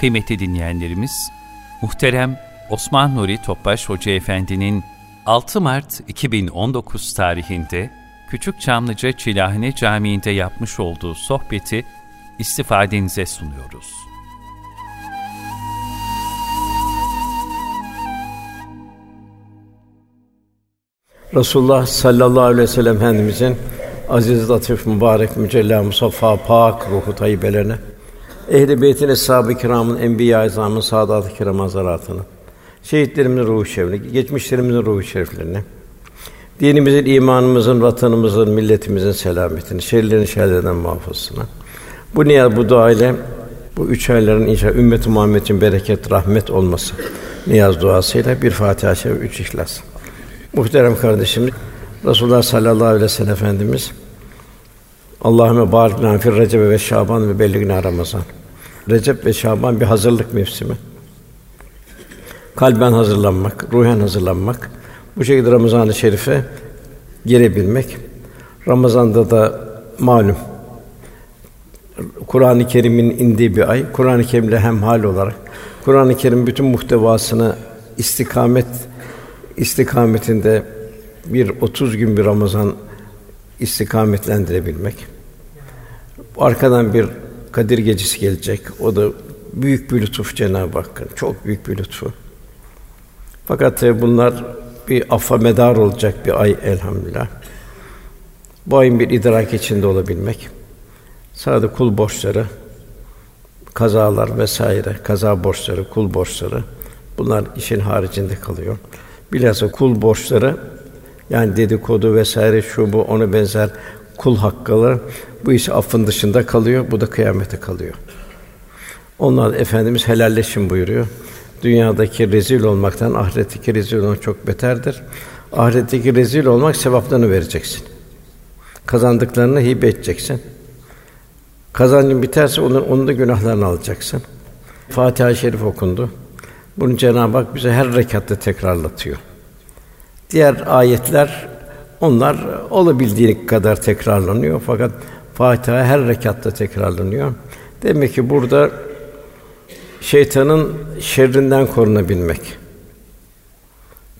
Kıymetli dinleyenlerimiz, muhterem Osman Nuri Topbaş Hoca Efendi'nin 6 Mart 2019 tarihinde Küçük Çamlıca Çilahane Camii'nde yapmış olduğu sohbeti istifadenize sunuyoruz. Resulullah sallallahu aleyhi ve sellem Efendimizin aziz, latif, mübarek, mücella, musaffa, pak ruhu tayyibelerine, ehl-i beytin, eshab-ı kiramın, enbiya-i azamın, saadat-ı kiram hazaratına, şehitlerimizin ruhu şeriflerine, geçmişlerimizin ruhu şeriflerine, dinimizin, imanımızın, vatanımızın, milletimizin selametini, şerlerin şerlerden muhafazasına. Bu niyaz, bu dua ile bu üç ayların inşallah ümmet-i Muhammed için bereket, rahmet olması niyaz duasıyla bir Fatiha-i Şerif, üç İhlas. Muhterem kardeşimiz, Resulullah sallallahu aleyhi ve sellem Efendimiz Allahümme barik lana Recep ve Şaban ve belligna Ramazan. Recep ve Şaban bir hazırlık mevsimi. Kalben hazırlanmak, ruhen hazırlanmak. Bu şekilde Ramazan-ı Şerif'e girebilmek. Ramazan'da da malum Kur'an-ı Kerim'in indiği bir ay. Kur'an-ı Kerim'le hemhal olarak Kur'an-ı Kerim bütün muhtevasını istikamet istikametinde bir 30 gün bir Ramazan istikametlendirebilmek. Arkadan bir Kadir gecesi gelecek. O da büyük bir lütuf Cenab-ı Hakk'ın. Çok büyük bir lütfu. Fakat bunlar bir affa medar olacak bir ay elhamdülillah. Bu ayın bir idrak içinde olabilmek. Sadece kul borçları, kazalar vesaire, kaza borçları, kul borçları bunlar işin haricinde kalıyor. Bilhassa kul borçları yani dedikodu vesaire şu bu onu benzer kul hakkaları bu iş affın dışında kalıyor. Bu da kıyamete kalıyor. Onlar efendimiz helalleşin buyuruyor. Dünyadaki rezil olmaktan ahiretteki rezil olmak çok beterdir. Ahiretteki rezil olmak sevaplarını vereceksin. Kazandıklarını hibe edeceksin. Kazancın biterse onun onun da günahlarını alacaksın. Fatiha-i Şerif okundu. Bunu Cenab-ı Hak bize her rekatta tekrarlatıyor. Diğer ayetler onlar olabildiği kadar tekrarlanıyor fakat Fatiha her rekatta tekrarlanıyor. Demek ki burada şeytanın şerrinden korunabilmek.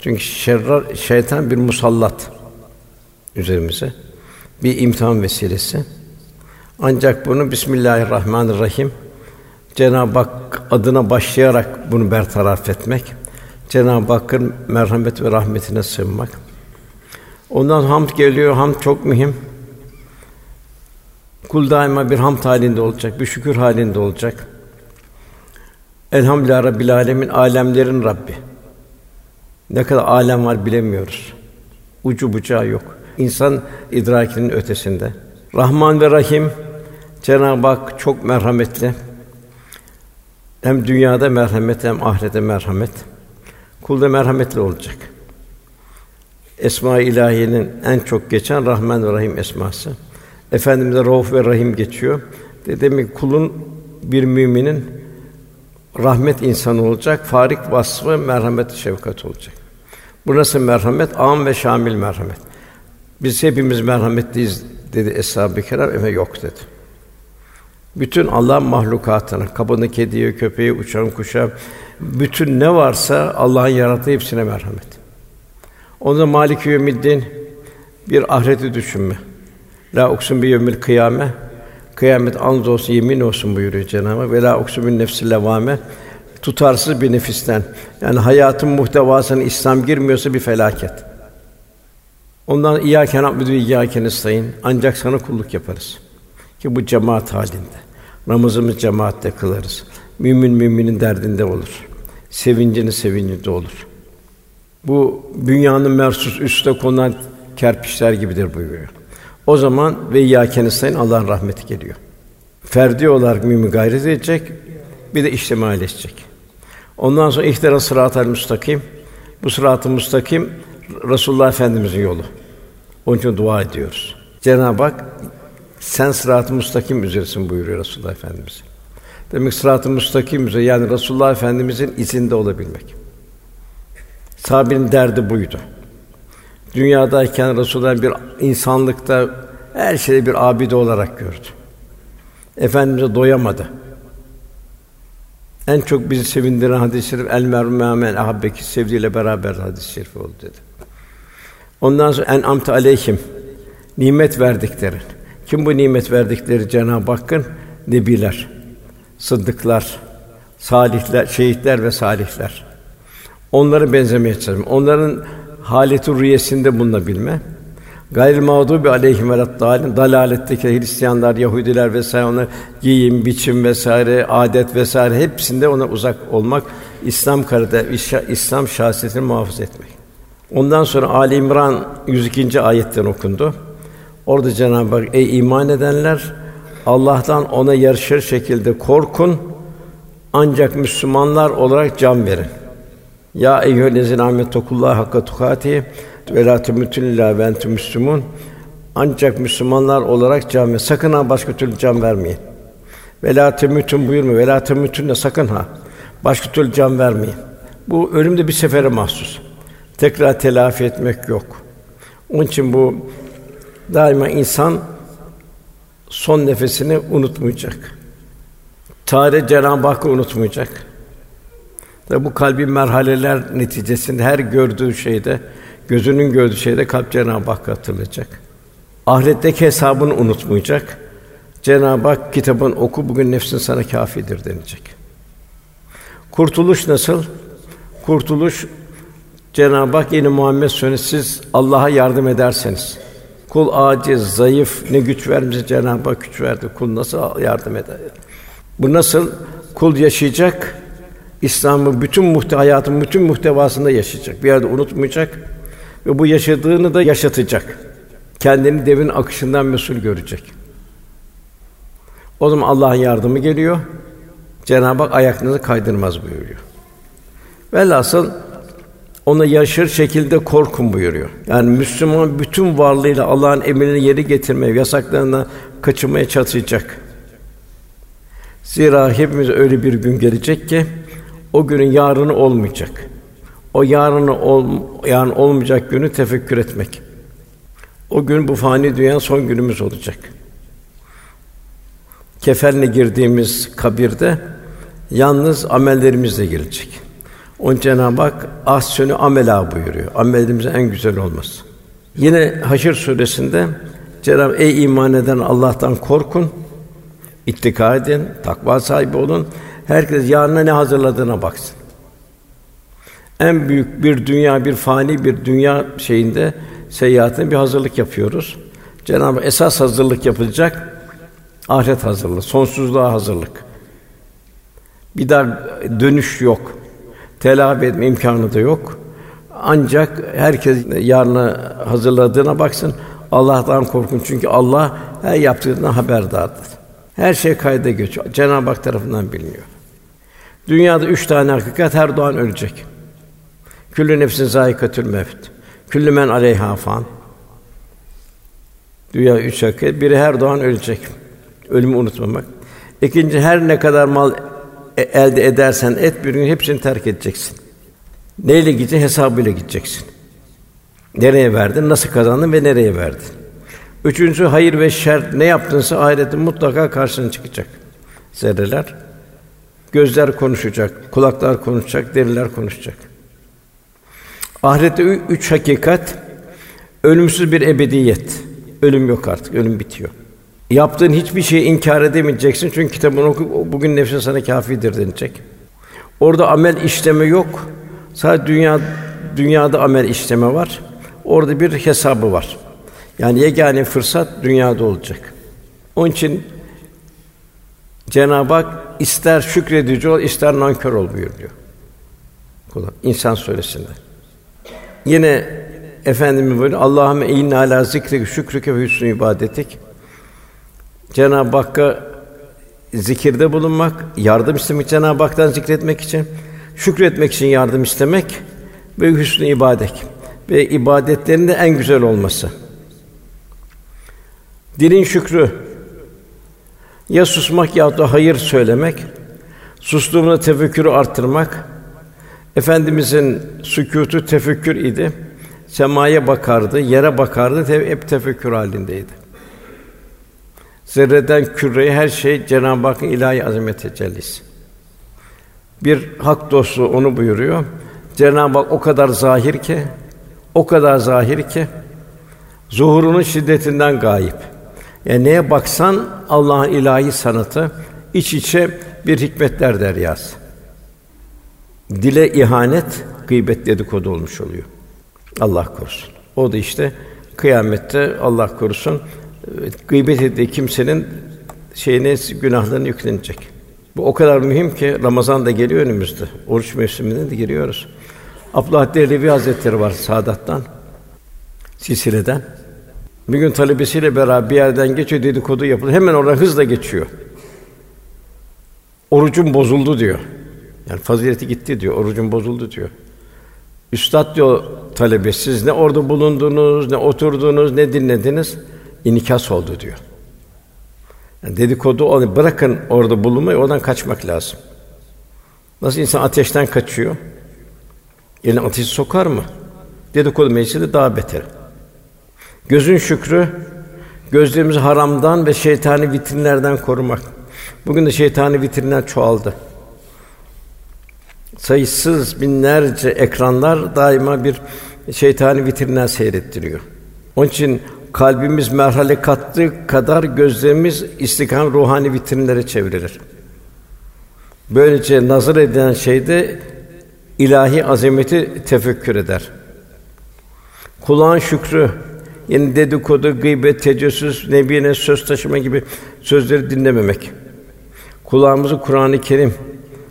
Çünkü şerrar, şeytan bir musallat üzerimize. Bir imtihan vesilesi. Ancak bunu Bismillahirrahmanirrahim Cenab-ı Hak adına başlayarak bunu bertaraf etmek, Cenab-ı Hakk'ın merhamet ve rahmetine sığınmak. Ondan hamd geliyor. Hamd çok mühim. Kul daima bir hamd halinde olacak, bir şükür halinde olacak. Elhamdülillah Rabbil Alemin, alemlerin Rabbi. Ne kadar alem var bilemiyoruz. Ucu bucağı yok. İnsan idrakinin ötesinde. Rahman ve Rahim Cenab-ı Hak çok merhametli. Hem dünyada merhamet hem ahirete merhamet. Kul da merhametli olacak. Esma-i İlahiye'nin en çok geçen Rahman ve Rahim esması. Efendimiz'e Rauf ve Rahim geçiyor. De demek kulun bir müminin rahmet insanı olacak, farik vasfı merhamet şefkat olacak. Bu nasıl merhamet? Âm ve şamil merhamet. Biz hepimiz merhametliyiz dedi Eshab-ı Kiram, ama yok dedi. Bütün Allah mahlukatına, kabını, kediye, köpeği, uçan kuşa, bütün ne varsa Allah'ın yarattığı hepsine merhamet. Onda Malik-i Yevmiddin bir ahireti düşünme. La uksun bi yevmil kıyame. Kıyamet and olsun, yemin olsun buyuruyor Cenab-ı. Ve la uksun bin nefsil levame. Tutarsız bir nefisten. Yani hayatın muhtevasına İslam girmiyorsa bir felaket. Ondan İyyâken abdü İyyâken nestaîn. Ancak sana kulluk yaparız. Ki bu cemaat halinde. Namazımız cemaatte kılarız. Mümin müminin derdinde olur. Sevincini sevincinde olur. Bu dünyanın mersus üstte konan kerpiçler gibidir buyuruyor. O zaman ve yâkenistayın Allah'ın rahmeti geliyor. Ferdi olarak mümin gayret edecek, bir de işlemaleşecek. Ondan sonra ihtira sıratal müstakim. Bu sırat-ı müstakim Resulullah Efendimizin yolu. Onun için dua ediyoruz. Cenab-ı Hak sen sırat-ı müstakim üzeresin buyuruyor Resulullah Efendimiz. Demek sırat-ı müstakim üzere yani Resulullah Efendimizin izinde olabilmek. Sahabenin derdi buydu. Dünyadayken Resulullah bir insanlıkta her şeyi bir abide olarak gördü. Efendimize doyamadı. En çok bizi sevindiren hadis-i şerif el mermâmen ahabbeki sevdiğiyle beraber hadis-i şerif oldu dedi. Ondan sonra en amte aleyhim nimet verdiklerin. Kim bu nimet verdikleri Cenab-ı Hakk'ın nebiler, sıddıklar, salihler, şehitler ve salihler. Onları benzemeye çalışma. Onların haleti rüyesinde bulunabilme. Gayrı mağdubi aleyhim ve dalin dalaletteki Hristiyanlar, Yahudiler vesaire onlar giyim, biçim vesaire, adet vesaire hepsinde ona uzak olmak, İslam karada İslam şahsiyetini muhafaza etmek. Ondan sonra Ali İmran 102. ayetten okundu. Orada Cenab-ı Hak ey iman edenler Allah'tan ona yarışır şekilde korkun ancak Müslümanlar olarak can verin. Ya eyyühellezine âmettukullâhe hakka tukâtihi ve lâ temûtun illâ ve müslümûn. Ancak Müslümanlar olarak can verin. Sakın ha başka türlü can vermeyin. Ve lâ temûtun buyurma. Ve lâ temûtun sakın ha başka türlü can vermeyin. Bu ölüm de bir sefere mahsus. Tekrar telafi etmek yok. Onun için bu daima insan son nefesini unutmayacak. Tarih Cenab-ı Hakk'ı unutmayacak. Ve bu kalbi merhaleler neticesinde her gördüğü şeyde, gözünün gördüğü şeyde kalp Cenab-ı Hakk'ı hatırlayacak. Ahiretteki hesabını unutmayacak. Cenab-ı Hak kitabın oku bugün nefsin sana kâfidir denecek. Kurtuluş nasıl? Kurtuluş Cenab-ı Hak yine Muhammed söyledi siz Allah'a yardım ederseniz kul aciz, zayıf, ne güç vermişse Cenab-ı Hak güç verdi. Kul nasıl yardım eder? Bu nasıl? Kul yaşayacak, İslam'ın bütün muhte hayatın bütün muhtevasında yaşayacak. Bir yerde unutmayacak ve bu yaşadığını da yaşatacak. Kendini devin akışından mesul görecek. O zaman Allah'ın yardımı geliyor. Cenab-ı Hak ayaklarınızı kaydırmaz buyuruyor. Velhasıl ona yaşır şekilde korkun buyuruyor. Yani Müslüman bütün varlığıyla Allah'ın emrini yeri getirmeye, yasaklarından kaçınmaya çalışacak. Zira hepimiz öyle bir gün gelecek ki o günün yarını olmayacak. O yarını ol, yarın olmayacak günü tefekkür etmek. O gün bu fani dünyanın son günümüz olacak. Kefenle girdiğimiz kabirde yalnız amellerimizle gelecek. Onun Cenab-ı Hak ahsünü amela buyuruyor. Amelimizin en güzel olması. Yine Haşr suresinde Cenab-ı Ey iman eden Allah'tan korkun, ittika edin, takva sahibi olun. Herkes yarına ne hazırladığına baksın. En büyük bir dünya, bir fani bir dünya şeyinde seyahatine bir hazırlık yapıyoruz. Cenab-ı esas hazırlık yapılacak ahiret hazırlığı, sonsuzluğa hazırlık. Bir daha dönüş yok. Telafi etme imkanı da yok. Ancak herkes yarına hazırladığına baksın. Allah'tan korkun çünkü Allah her yaptığından haberdardır. Her şey kayda geçiyor. Cenab-ı Hak tarafından biliniyor. Dünyada üç tane hakikat her doğan ölecek. Küllü nefsin zâikatül mevt. Küllü men aleyhâ fan. Dünya üç hakikat. Biri her doğan ölecek. Ölümü unutmamak. İkinci her ne kadar mal e, elde edersen et bir gün hepsini terk edeceksin. Neyle gideceksin? Hesabıyla gideceksin. Nereye verdin? Nasıl kazandın ve nereye verdin? Üçüncü hayır ve şer ne yaptınsa ahirette mutlaka karşına çıkacak. Zerreler gözler konuşacak, kulaklar konuşacak, deriler konuşacak. Ahirette üç hakikat ölümsüz bir ebediyet. Ölüm yok artık, ölüm bitiyor. Yaptığın hiçbir şeyi inkar edemeyeceksin çünkü kitabını oku bugün nefsin sana kâfidir denilecek. Orada amel işleme yok. Sadece dünya dünyada amel işleme var. Orada bir hesabı var. Yani yegane fırsat dünyada olacak. Onun için Cenab-ı Hak ister şükredici ol, ister nankör ol buyuruyor. Kula İnsan suresinde. Yine efendimiz böyle Allahümme inna ala zikri şükrüke ve hüsnü ibadetik. Cenab-ı Hakk'a zikirde bulunmak, yardım istemek Cenab-ı Hak'tan zikretmek için, şükretmek için yardım istemek ve hüsnü ibadet ve ibadetlerin de en güzel olması. Dilin şükrü ya susmak ya da hayır söylemek, sustuğumda tefekkürü arttırmak. Efendimizin sükûtu tefekkür idi. Semaya bakardı, yere bakardı, hep tefekkür halindeydi. Zerreden küreye her şey Cenab-ı Hakk'ın ilahi azamet tecellisi. Bir hak dostu onu buyuruyor. Cenab-ı Hak o kadar zahir ki, o kadar zahir ki zuhurunun şiddetinden gayip. Yani neye baksan Allah'ın ilahi sanatı iç içe bir hikmetler deryası. Dile ihanet, gıybet dedikodu olmuş oluyor. Allah korusun. O da işte kıyamette Allah korusun gıybet ettiği kimsenin şeyine günahlarını yüklenecek. Bu o kadar mühim ki Ramazan da geliyor önümüzde. Oruç mevsiminde de giriyoruz. Abdullah Dehlevi Hazretleri var Sadat'tan. Silsile'den. Bir gün talebesiyle beraber bir yerden geçiyor dedikodu yapılıyor. Hemen oradan hızla geçiyor. Orucum bozuldu diyor. Yani fazileti gitti diyor. Orucum bozuldu diyor. Üstad diyor talebe siz ne orada bulundunuz, ne oturdunuz, ne dinlediniz? İnikas oldu diyor. Yani dedikodu onu bırakın orada bulunmayı, oradan kaçmak lazım. Nasıl insan ateşten kaçıyor? Eline ateşi sokar mı? Dedikodu meclisi daha beter. Gözün şükrü, gözlerimizi haramdan ve şeytani vitrinlerden korumak. Bugün de şeytani vitrinler çoğaldı. Sayısız binlerce ekranlar daima bir şeytani vitrinler seyrettiriyor. Onun için kalbimiz merhale kattığı kadar gözlerimiz istikam ruhani vitrinlere çevrilir. Böylece nazar edilen şeyde ilahi azameti tefekkür eder. Kulağın şükrü, yani dedikodu, gıybet, tecessüs, nebiyine söz taşıma gibi sözleri dinlememek. Kulağımızı Kur'an-ı Kerim,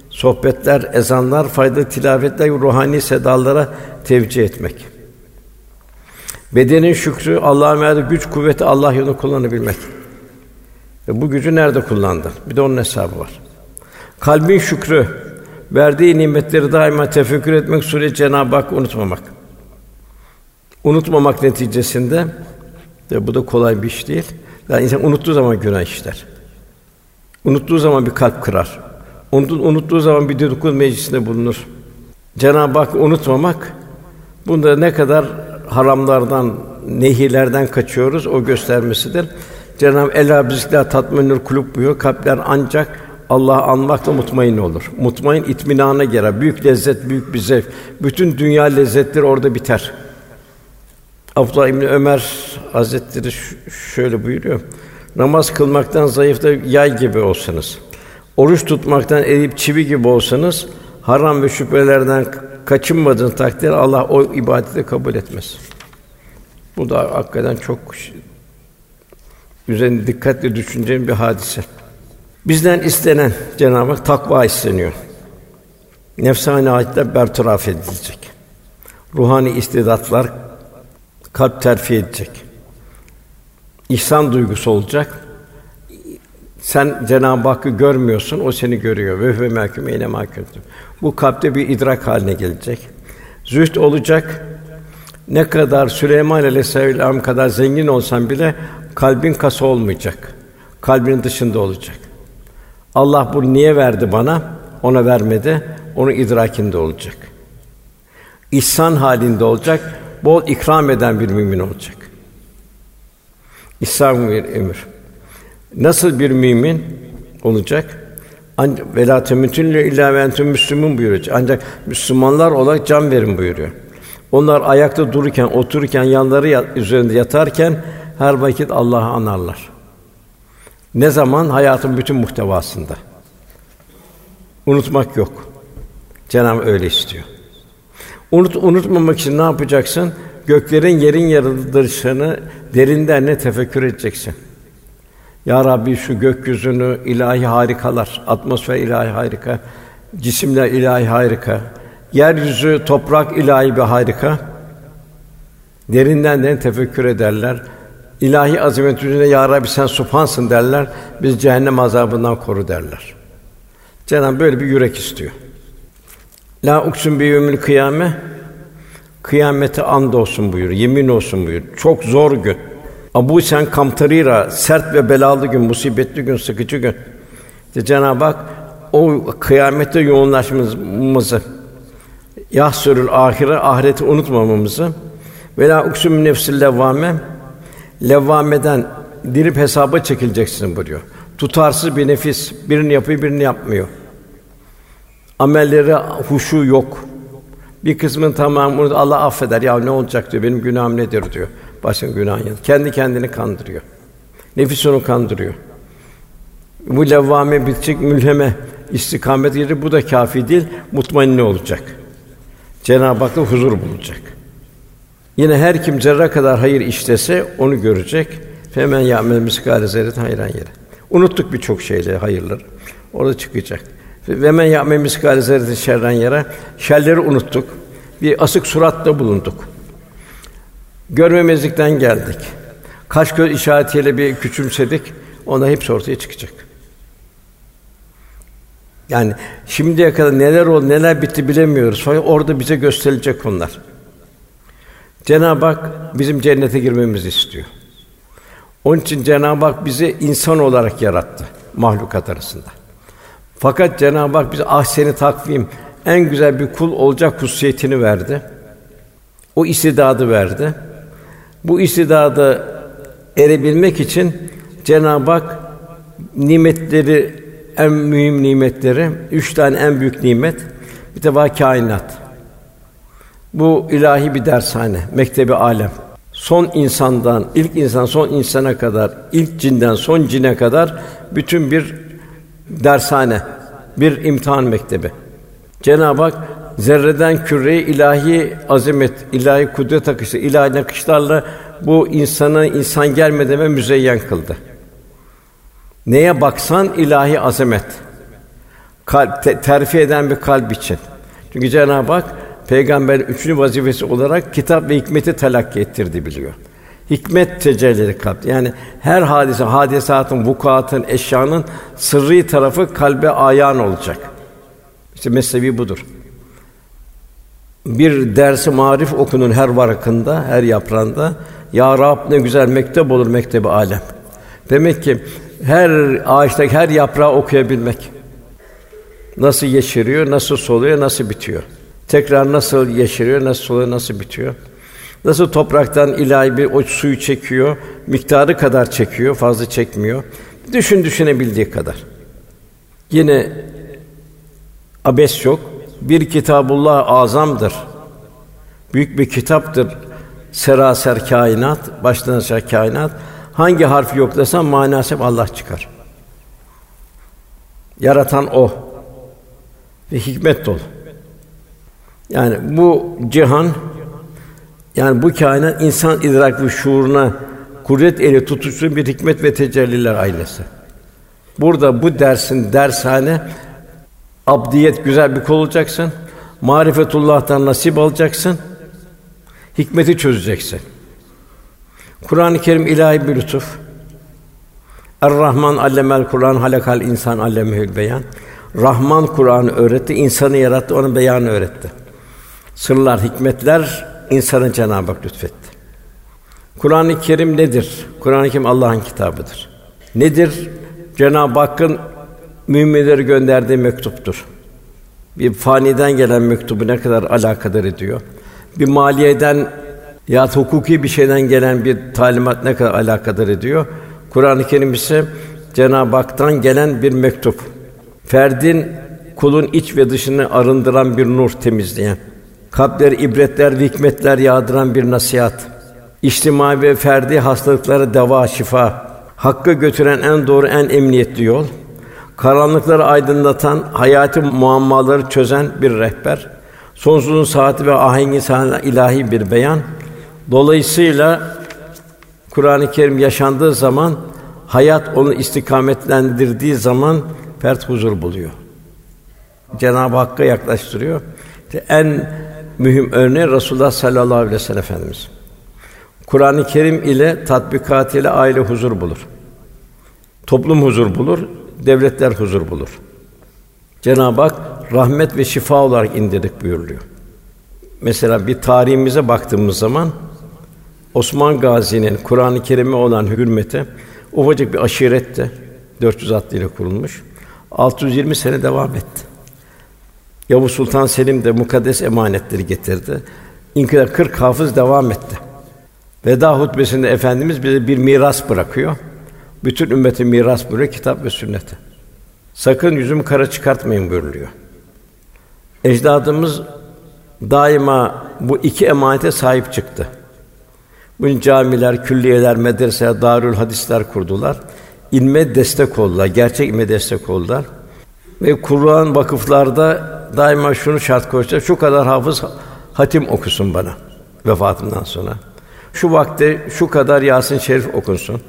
sohbetler, ezanlar, faydalı tilavetler, ruhani sedalara tevcih etmek. Bedenin şükrü, Allah'a verdiği güç, kuvveti Allah yolunda kullanabilmek. Ve bu gücü nerede kullandın? Bir de onun hesabı var. Kalbin şükrü, verdiği nimetleri daima tefekkür etmek sureti Cenab-ı Hak unutmamak. Unutmamak neticesinde de bu da kolay bir iş değil. Yani insan unuttuğu zaman günah işler. Unuttuğu zaman bir kalp kırar. Unuttuğu, zaman bir dedikodu meclisinde bulunur. Cenab-ı Hak unutmamak bunda ne kadar haramlardan, nehilerden kaçıyoruz o göstermesidir. Cenab-ı Ela bizikler tatminül kulüp buyuruyor. Kalpler ancak Allah'ı anmakla mutmain olur. Mutmain itminana girer. Büyük lezzet, büyük bir zevk. Bütün dünya lezzetleri orada biter. Abdullah İbni Ömer Hazretleri şöyle buyuruyor. Namaz kılmaktan zayıf da yay gibi olsanız, oruç tutmaktan eriyip çivi gibi olsanız, haram ve şüphelerden kaçınmadığın takdirde Allah o ibadeti kabul etmez. Bu da hakikaten çok üzerine dikkatle düşüneceğim bir hadise. Bizden istenen Cenab-ı Hak takva isteniyor. Nefsani ayetler bertaraf edilecek. Ruhani istidatlar kalp terfi edecek. İhsan duygusu olacak. Sen Cenab-ı Hakk'ı görmüyorsun, o seni görüyor. Ve ve mahkum ile mahkumsun. Bu kalpte bir idrak haline gelecek. Zühd olacak. Ne kadar Süleyman Aleyhisselam kadar zengin olsan bile kalbin kası olmayacak. Kalbin dışında olacak. Allah bunu niye verdi bana? Ona vermedi. Onun idrakinde olacak. İhsan halinde olacak. Bol ikram eden bir mümin olacak. İhsan bir emir. Nasıl bir mümin olacak? Ancak velâ temutünle illâ ve müslümün buyuruyor. Ancak Müslümanlar olarak can verin buyuruyor. Onlar ayakta dururken, otururken, yanları yat, üzerinde yatarken her vakit Allah'ı anarlar. Ne zaman hayatın bütün muhtevasında. Unutmak yok. Cenab-ı öyle istiyor. Unut unutmamak için ne yapacaksın? Göklerin yerin yaratılışını derinden ne tefekkür edeceksin. Ya Rabbi şu gökyüzünü ilahi harikalar, atmosfer ilahi harika, cisimler ilahi harika, yeryüzü toprak ilahi bir harika. Derinden de tefekkür ederler. İlahi azamet yüzüne ya Rabbi sen supansın derler. Biz cehennem azabından koru derler. Cenab-ı böyle bir yürek istiyor. La uksun bi yevmil kıyame kıyamete and olsun buyur, yemin olsun buyur. Çok zor gün. Abu Sen Kamtarira sert ve belalı gün, musibetli gün, sıkıcı gün. İşte Cenab-ı Hak o kıyamete yoğunlaşmamızı, yahsürül ahire ahireti unutmamamızı ve la uksum nefsil levvame levvameden dirip hesaba çekileceksin buyuruyor. Tutarsız bir nefis, birini yapıyor, birini yapmıyor. Amelleri huşu yok. Bir kısmın tamamını Allah affeder. Ya ne olacak diyor. Benim günahım nedir diyor. Başın günahın yok. Kendi kendini kandırıyor. Nefis onu kandırıyor. Bu levvame bitecek mülheme istikamet yeri bu da kafi değil. Mutmainne olacak. Cenab-ı Hak'ta huzur bulacak. Yine her kim zerre kadar hayır işlese onu görecek. Femen ya'mel miskale zerret hayran yere. Unuttuk birçok şeyleri, hayırları. Orada çıkacak. Ve men ya'mel miskale zerret şerren yere. Şerleri unuttuk. Bir asık suratta bulunduk. Görmemezlikten geldik. Kaş göz işaretiyle bir küçümsedik. Ona hepsi ortaya çıkacak. Yani şimdiye kadar neler oldu, neler bitti bilemiyoruz. Fakat orada bize gösterilecek onlar. Cenab-ı Hak bizim cennete girmemizi istiyor. Onun için Cenab-ı Hak bizi insan olarak yarattı mahlukat arasında. Fakat Cenab-ı Hak bize ahseni takvim en güzel bir kul olacak hususiyetini verdi. O istidadı verdi. Bu istidadı erebilmek için Cenab-ı Hak nimetleri en mühim nimetleri, üç tane en büyük nimet, bir de var kainat. Bu ilahi bir dershane, mektebi alem. Son insandan, ilk insan son insana kadar, ilk cinden son cine kadar bütün bir dershane, bir imtihan mektebi. Cenab-ı Hak zerreden küreye ilahi azamet, ilahi kudret akışı, ilahi nakışlarla bu insanı insan gelmeden ve müzeyyen kıldı. Neye baksan ilahi azamet. Kalp te, terfi eden bir kalp için. Çünkü Cenab-ı Hak peygamber üçüncü vazifesi olarak kitap ve hikmeti telakki ettirdi biliyor. Hikmet tecellileri kalp. Yani her hadise, hadisatın, vukuatın, eşyanın sırrı tarafı kalbe ayan olacak. İşte mesnevi budur. Bir dersi marif okunun her varakında, her yaprağında. Ya Rab ne güzel mektep olur mektebi alem. Demek ki her ağaçtaki her yaprağı okuyabilmek. Nasıl yeşeriyor, nasıl soluyor, nasıl bitiyor. Tekrar nasıl yeşeriyor, nasıl soluyor, nasıl bitiyor. Nasıl topraktan ilahi bir o suyu çekiyor, miktarı kadar çekiyor, fazla çekmiyor. Düşün düşünebildiği kadar. Yine abes yok. Bir kitabullah azamdır. Büyük bir kitaptır. Seraser kainat, baştan aşağı kainat. Hangi harfi yoklasan manası hep Allah çıkar. Yaratan o. Ve hikmet dolu. Yani bu cihan yani bu kainat insan idrak ve şuuruna kudret eli tutuştuğu bir hikmet ve tecelliler ailesi. Burada bu dersin dershane abdiyet güzel bir kul olacaksın. Marifetullah'tan nasip alacaksın. Hikmeti çözeceksin. Kur'an-ı Kerim ilahi bir lütuf. Er-Rahman allemel Kur'an halakal insan allemehül beyan. Rahman Kur'an'ı öğretti, insanı yarattı, onun beyanı öğretti. Sırlar, hikmetler insanı Cenab-ı Hak lütfetti. Kur'an-ı Kerim nedir? Kur'an-ı Kerim Allah'ın kitabıdır. Nedir? Cenab-ı Hakk'ın müminlere gönderdiği mektuptur. Bir faniden gelen mektubu ne kadar alakadar ediyor. Bir maliyeden ya hukuki bir şeyden gelen bir talimat ne kadar alakadar ediyor. Kur'an-ı Kerim ise Cenab-ı Hak'tan gelen bir mektup. Ferdin kulun iç ve dışını arındıran bir nur temizleyen. Kalpler ibretler ve hikmetler yağdıran bir nasihat. İçtimai ve ferdi hastalıklara deva, şifa. Hakkı götüren en doğru, en emniyetli yol. Karanlıkları aydınlatan, hayati muammaları çözen bir rehber. Sonsuzun saati ve ahengi sana ilahi bir beyan. Dolayısıyla Kur'an-ı Kerim yaşandığı zaman hayat onu istikametlendirdiği zaman fert huzur buluyor. Cenab-ı Hakk'a yaklaştırıyor. İşte en mühim örneği Resulullah sallallahu aleyhi ve sellem Efendimiz. Kur'an-ı Kerim ile tatbikat ile aile huzur bulur. Toplum huzur bulur, devletler huzur bulur. Cenab-ı Hak rahmet ve şifa olarak indirdik buyuruluyor. Mesela bir tarihimize baktığımız zaman Osman Gazi'nin Kur'an-ı Kerim'e olan hürmeti ufacık bir aşirette 400 ile kurulmuş. 620 sene devam etti. Yavuz Sultan Selim de mukaddes emanetleri getirdi. İnkılap 40 hafız devam etti. Veda hutbesinde efendimiz bize bir miras bırakıyor. Bütün ümmete miras bırakıyor kitap ve sünneti. Sakın yüzüm kara çıkartmayın buyuruluyor. Ecdadımız daima bu iki emanete sahip çıktı. Bu camiler, külliyeler, medreseler, darül hadisler kurdular. İlme destek oldular, gerçek ilme destek oldular. Ve Kur'an vakıflarda daima şunu şart koştular, şu kadar hafız hatim okusun bana vefatımdan sonra. Şu vakte şu kadar Yasin Şerif okunsun.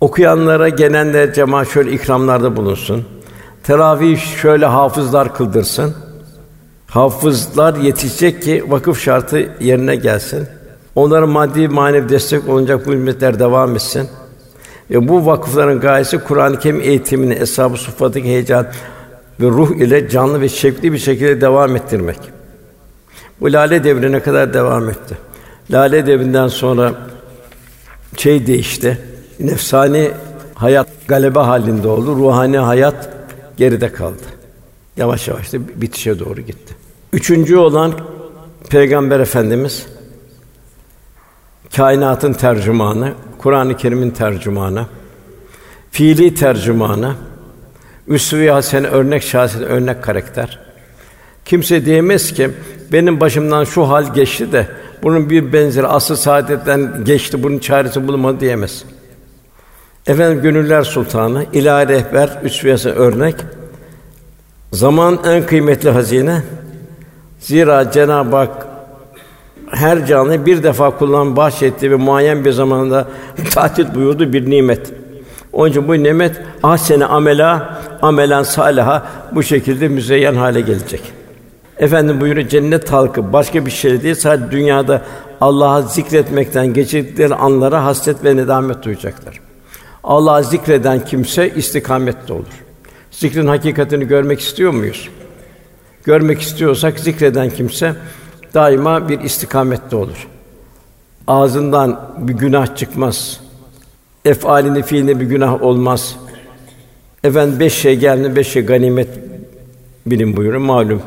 Okuyanlara genelde cemaat şöyle ikramlarda bulunsun. Teravih şöyle hafızlar kıldırsın. Hafızlar yetişecek ki vakıf şartı yerine gelsin. Onlara maddi manevi destek olacak bu hizmetler devam etsin. Ve bu vakıfların gayesi Kur'an-ı Kerim eğitimini eshab-ı heyecan ve ruh ile canlı ve şevkli bir şekilde devam ettirmek. Bu lale devrine kadar devam etti. Lale devrinden sonra şey değişti. Nefsani hayat galebe halinde oldu. Ruhani hayat geride kaldı. Yavaş yavaş da bitişe doğru gitti. Üçüncü olan Peygamber Efendimiz kainatın tercümanı, Kur'an-ı Kerim'in tercümanı, fiili tercümanı, üsve-i örnek şahsiyet, örnek karakter. Kimse diyemez ki benim başımdan şu hal geçti de bunun bir benzeri asıl saadetten geçti, bunun çaresi bulunmadı diyemez. Efendim gönüller sultanı, ilahi rehber, üsve örnek. Zaman en kıymetli hazine. Zira Cenab-ı Hak her canlı bir defa kullan bahşetti ve muayyen bir zamanda tatil buyurdu bir nimet. Onun için bu nimet ahsene amela, amelen salaha bu şekilde müzeyyen hale gelecek. Efendim buyuruyor cennet halkı başka bir şey değil sadece dünyada Allah'a zikretmekten geçirdikleri anlara hasret ve nedamet duyacaklar. Allah'ı zikreden kimse istikamette olur. Zikrin hakikatini görmek istiyor muyuz? Görmek istiyorsak zikreden kimse daima bir istikamette olur. Ağzından bir günah çıkmaz. Efalinde fiilinde bir günah olmaz. Efendim beş şey geldi, beş şey ganimet bilin buyurun malum.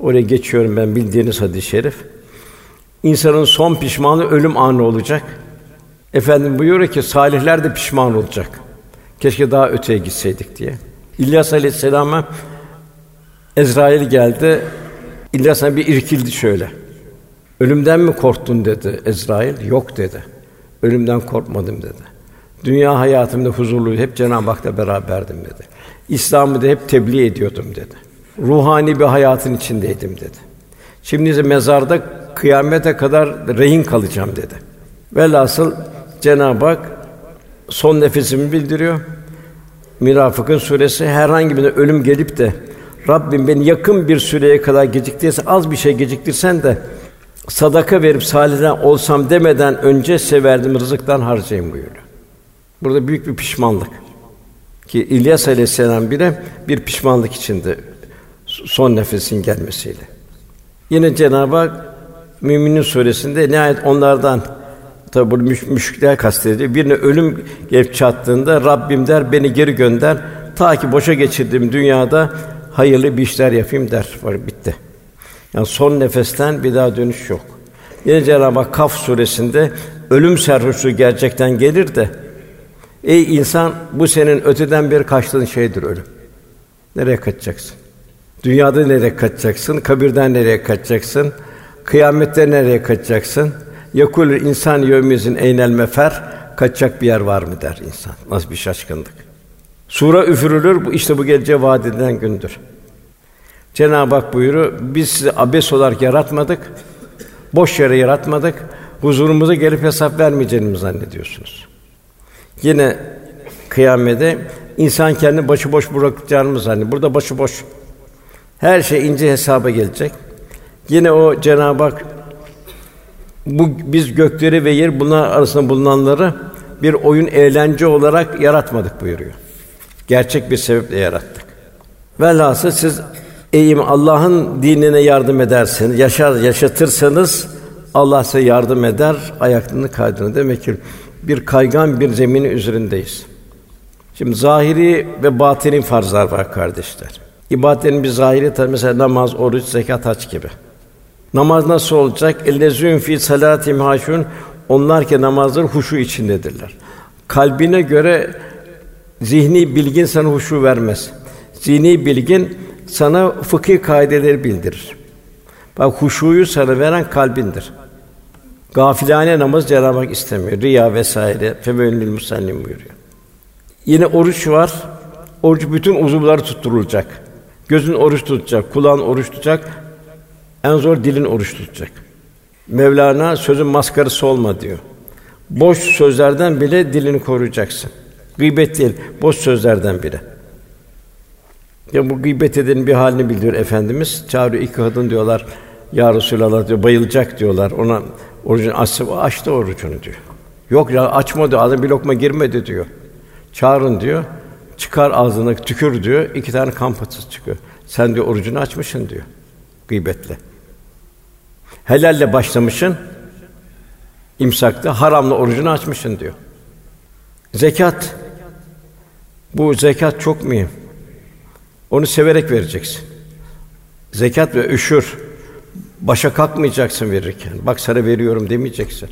Oraya geçiyorum ben bildiğiniz hadis-i şerif. İnsanın son pişmanı ölüm anı olacak. Efendim buyuruyor ki salihler de pişman olacak. Keşke daha öteye gitseydik diye. İlyas Aleyhisselam'a Ezrail geldi. İlyas'a bir irkildi şöyle. Ölümden mi korktun dedi Ezrail. Yok dedi. Ölümden korkmadım dedi. Dünya hayatımda huzurluydu. Hep Cenab-ı Hak'la beraberdim dedi. İslam'ı da hep tebliğ ediyordum dedi. Ruhani bir hayatın içindeydim dedi. Şimdi ise mezarda kıyamete kadar rehin kalacağım dedi. Velhasıl Cenab-ı Hak son nefesimi bildiriyor. Münafıkın suresi herhangi birine ölüm gelip de Rabbim beni yakın bir süreye kadar geciktirirse az bir şey geciktirsen de sadaka verip salihden olsam demeden önce size verdiğim rızıktan harcayın buyuruyor. Burada büyük bir pişmanlık. Ki İlyas Aleyhisselam bile bir pişmanlık içinde son nefesin gelmesiyle. Yine Cenab-ı Hak Müminin suresinde nihayet onlardan tabi bu müş, müşrikler kastediyor. Birine ölüm gelip çattığında Rabbim der beni geri gönder ta ki boşa geçirdiğim dünyada hayırlı bir işler yapayım der. Var bitti. Yani son nefesten bir daha dönüş yok. Yine Cenab-ı Hak Kaf suresinde ölüm serhoşluğu gerçekten gelir de ey insan bu senin öteden bir kaçtığın şeydir ölüm. Nereye kaçacaksın? Dünyada nereye kaçacaksın? Kabirden nereye kaçacaksın? Kıyamette nereye kaçacaksın? Yakul insan yevmizin eynel mefer kaçacak bir yer var mı der insan. Nasıl bir şaşkınlık. Sura üfürülür. Bu işte bu geleceğe vaad edilen gündür. Cenab-ı Hak buyuruyor, biz sizi abes olarak yaratmadık, boş yere yaratmadık, huzurumuza gelip hesap vermeyeceğini mi zannediyorsunuz? Yine kıyamede insan kendi başıboş bırakacağını zannediyor? Burada başıboş. Her şey ince hesaba gelecek. Yine o Cenab-ı Hak bu biz gökleri ve yer bunlar arasında bulunanları bir oyun eğlence olarak yaratmadık buyuruyor. Gerçek bir sebeple yarattık. Velhasıl siz eğim Allah'ın dinine yardım ederseniz, yaşar yaşatırsanız Allah size yardım eder, ayaklarını kaydırır. Demek ki bir kaygan bir zeminin üzerindeyiz. Şimdi zahiri ve batini farzlar var kardeşler. İbadetlerin bir zahiri tabi mesela namaz, oruç, zekat, hac gibi. Namaz nasıl olacak? Ellezün fi salatim haşun. Onlar ki namazdır huşu içindedirler. Kalbine göre zihni bilgin sana huşu vermez. Zihni bilgin sana fıkıh kaideleri bildirir. Bak huşuyu sana veren kalbindir. Gafilane namaz Cenab-ı Hak istemiyor. Riya vesaire. Fevelül musallim buyuruyor. Yine oruç var. Oruç bütün uzuvları tutturulacak. Gözün oruç tutacak, kulağın oruç tutacak. En zor dilin oruç tutacak. Mevlana sözün maskarası olma diyor. Boş sözlerden bile dilini koruyacaksın. Gıybet değil, boş sözlerden bile. Ya bu gıybet edenin bir halini bildiriyor efendimiz. Çağırıyor iki kadın diyorlar. Ya Resulallah diyor bayılacak diyorlar. Ona orucunu açsa açtı orucunu diyor. Yok ya açma diyor. Ağzına bir lokma girmedi diyor. Çağırın diyor. Çıkar ağzına tükür diyor. İki tane kan patısı çıkıyor. Sen diyor orucunu açmışsın diyor. Gıybetle. Helalle başlamışsın. imsakta haramla orucunu açmışsın diyor. Zekat. Bu zekat çok mühim. Onu severek vereceksin. Zekat ve üşür. Başa kalkmayacaksın verirken. Bak sana veriyorum demeyeceksin.